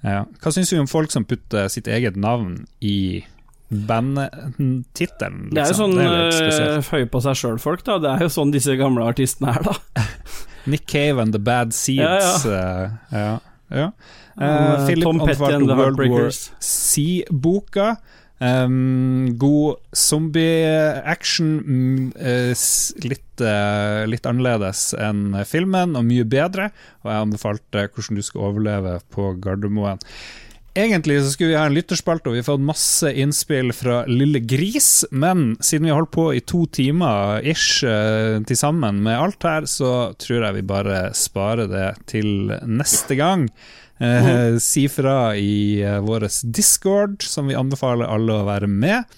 Speaker 1: Ja. Hva syns du om folk som putter sitt eget navn i bandtittelen?
Speaker 2: Det er jo
Speaker 1: liksom?
Speaker 2: sånn
Speaker 1: er
Speaker 2: uh, høy på seg sjøl-folk, da. Det er jo sånn disse gamle artistene er, da.
Speaker 1: Nick Cave and The Bad Seeds.
Speaker 2: Ja,
Speaker 1: eh, ja. ja.
Speaker 2: Uh,
Speaker 1: Eh, Philip
Speaker 2: Tom Petty and The Heartbreakers.
Speaker 1: C-boka. Um, god zombie-action. eh, litt, uh, litt annerledes enn filmen, og mye bedre. Og jeg anbefalte hvordan du skal overleve på Gardermoen. Egentlig så skulle vi ha en lytterspalte, og vi har fått masse innspill fra Lille Gris, men siden vi har holdt på i to timer ish eh, til sammen med alt her, så tror jeg vi bare sparer det til neste gang. Eh, Si fra i eh, vår Discord, som vi anbefaler alle å være med.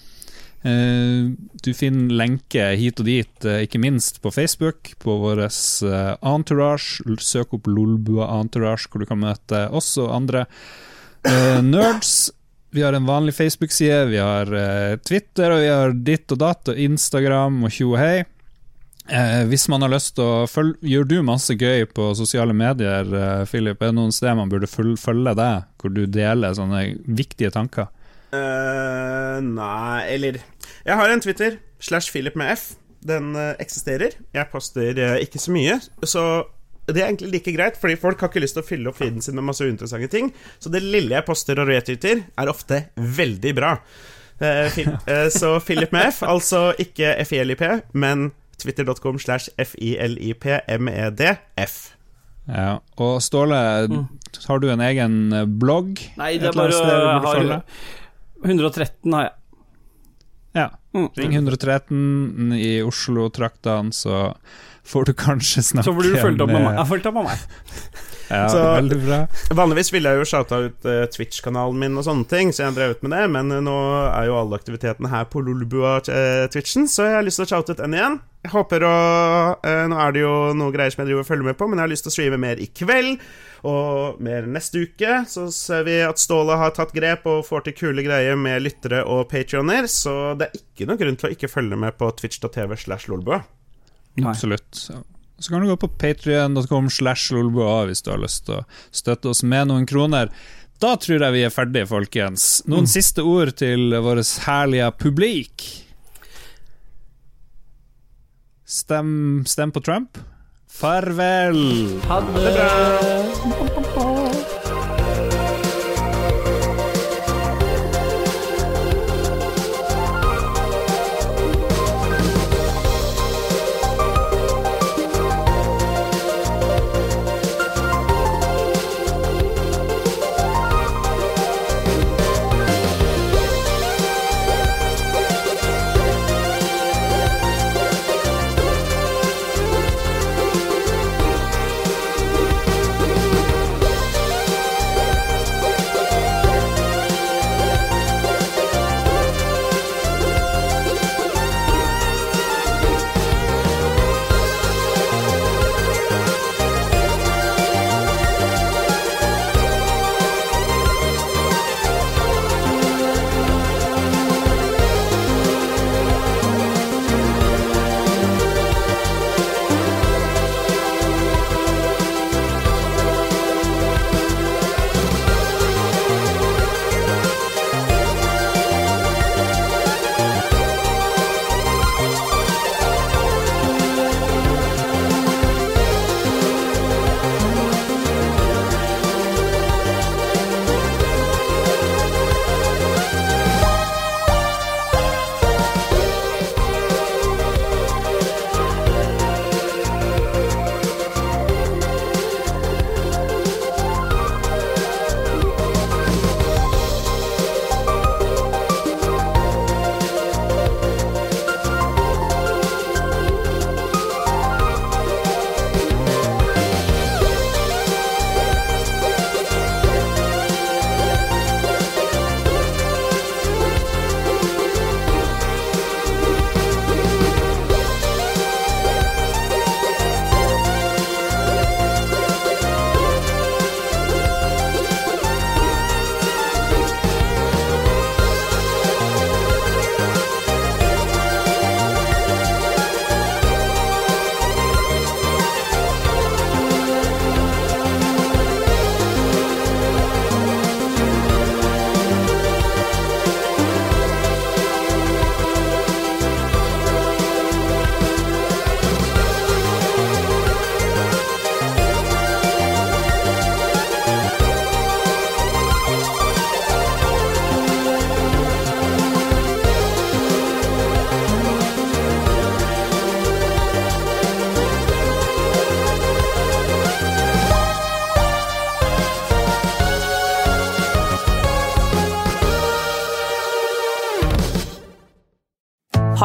Speaker 1: Eh, du finner lenke hit og dit, eh, ikke minst på Facebook, på vår eh, Entourage. Søk opp Lolbua Entourage, hvor du kan møte oss og andre eh, nerds. Vi har en vanlig Facebook-side, vi har uh, Twitter, og vi har ditt og datt, og Instagram og tjo og hei. Uh, hvis man har lyst til å følge Gjør du masse gøy på sosiale medier, uh, Philip? Er det noen steder man burde følge, deg, hvor du deler sånne viktige tanker?
Speaker 3: Nei, eller Jeg har en Twitter, slash Philip med F. Den eksisterer. Jeg poster ikke så mye, så det er egentlig like greit, fordi folk har ikke lyst til å fylle opp feeden sin med masse uinteressante ting. Så det lille jeg poster og retyter, er ofte veldig bra. Uh, fil, uh, så Philip med F, altså ikke FILIP, men twitter.com slash FILIPMEDF.
Speaker 1: Ja. Og Ståle,
Speaker 2: Mm.
Speaker 1: har du en egen eh, blogg?
Speaker 2: Nei, det er bare
Speaker 1: jeg vi
Speaker 2: å
Speaker 1: burde
Speaker 2: ha
Speaker 1: følge?
Speaker 2: 113 har jeg.
Speaker 1: Ja.
Speaker 2: Mm.
Speaker 1: Ring 113 i Oslo-traktene, så får du kanskje snakke
Speaker 2: Så blir du fulgt opp med meg. Jeg fulgt opp med meg.
Speaker 1: Ja,
Speaker 3: Så-
Speaker 1: veldig bra.
Speaker 3: Vanligvis ville jeg jo shouta ut uh, Twitch-kanalen min og sånne ting, så jeg har drevet med det, men uh, nå er jo alle aktivitetene her på Lolbua-twitchen, så jeg har lyst til å shoute ut den igjen. Jeg håper å uh, Nå er det jo noe greier som jeg driver og følger med på, men jeg har lyst til å streame mer i kveld, og mer neste uke. Så ser vi at Ståle har tatt grep og får til kule greier med lyttere og patrioner, så det er ikke noen grunn til å ikke følge med på twitch.tv slash lolbua.
Speaker 1: Absolutt. Så, kan du gå på patrion.com slash lolbua hvis du har lyst til å støtte oss med noen kroner. Da tror jeg vi er ferdige, folkens. Noen siste ord til vårt herlige publik? Stem, stem på Trump. Farvel!
Speaker 2: Ha det!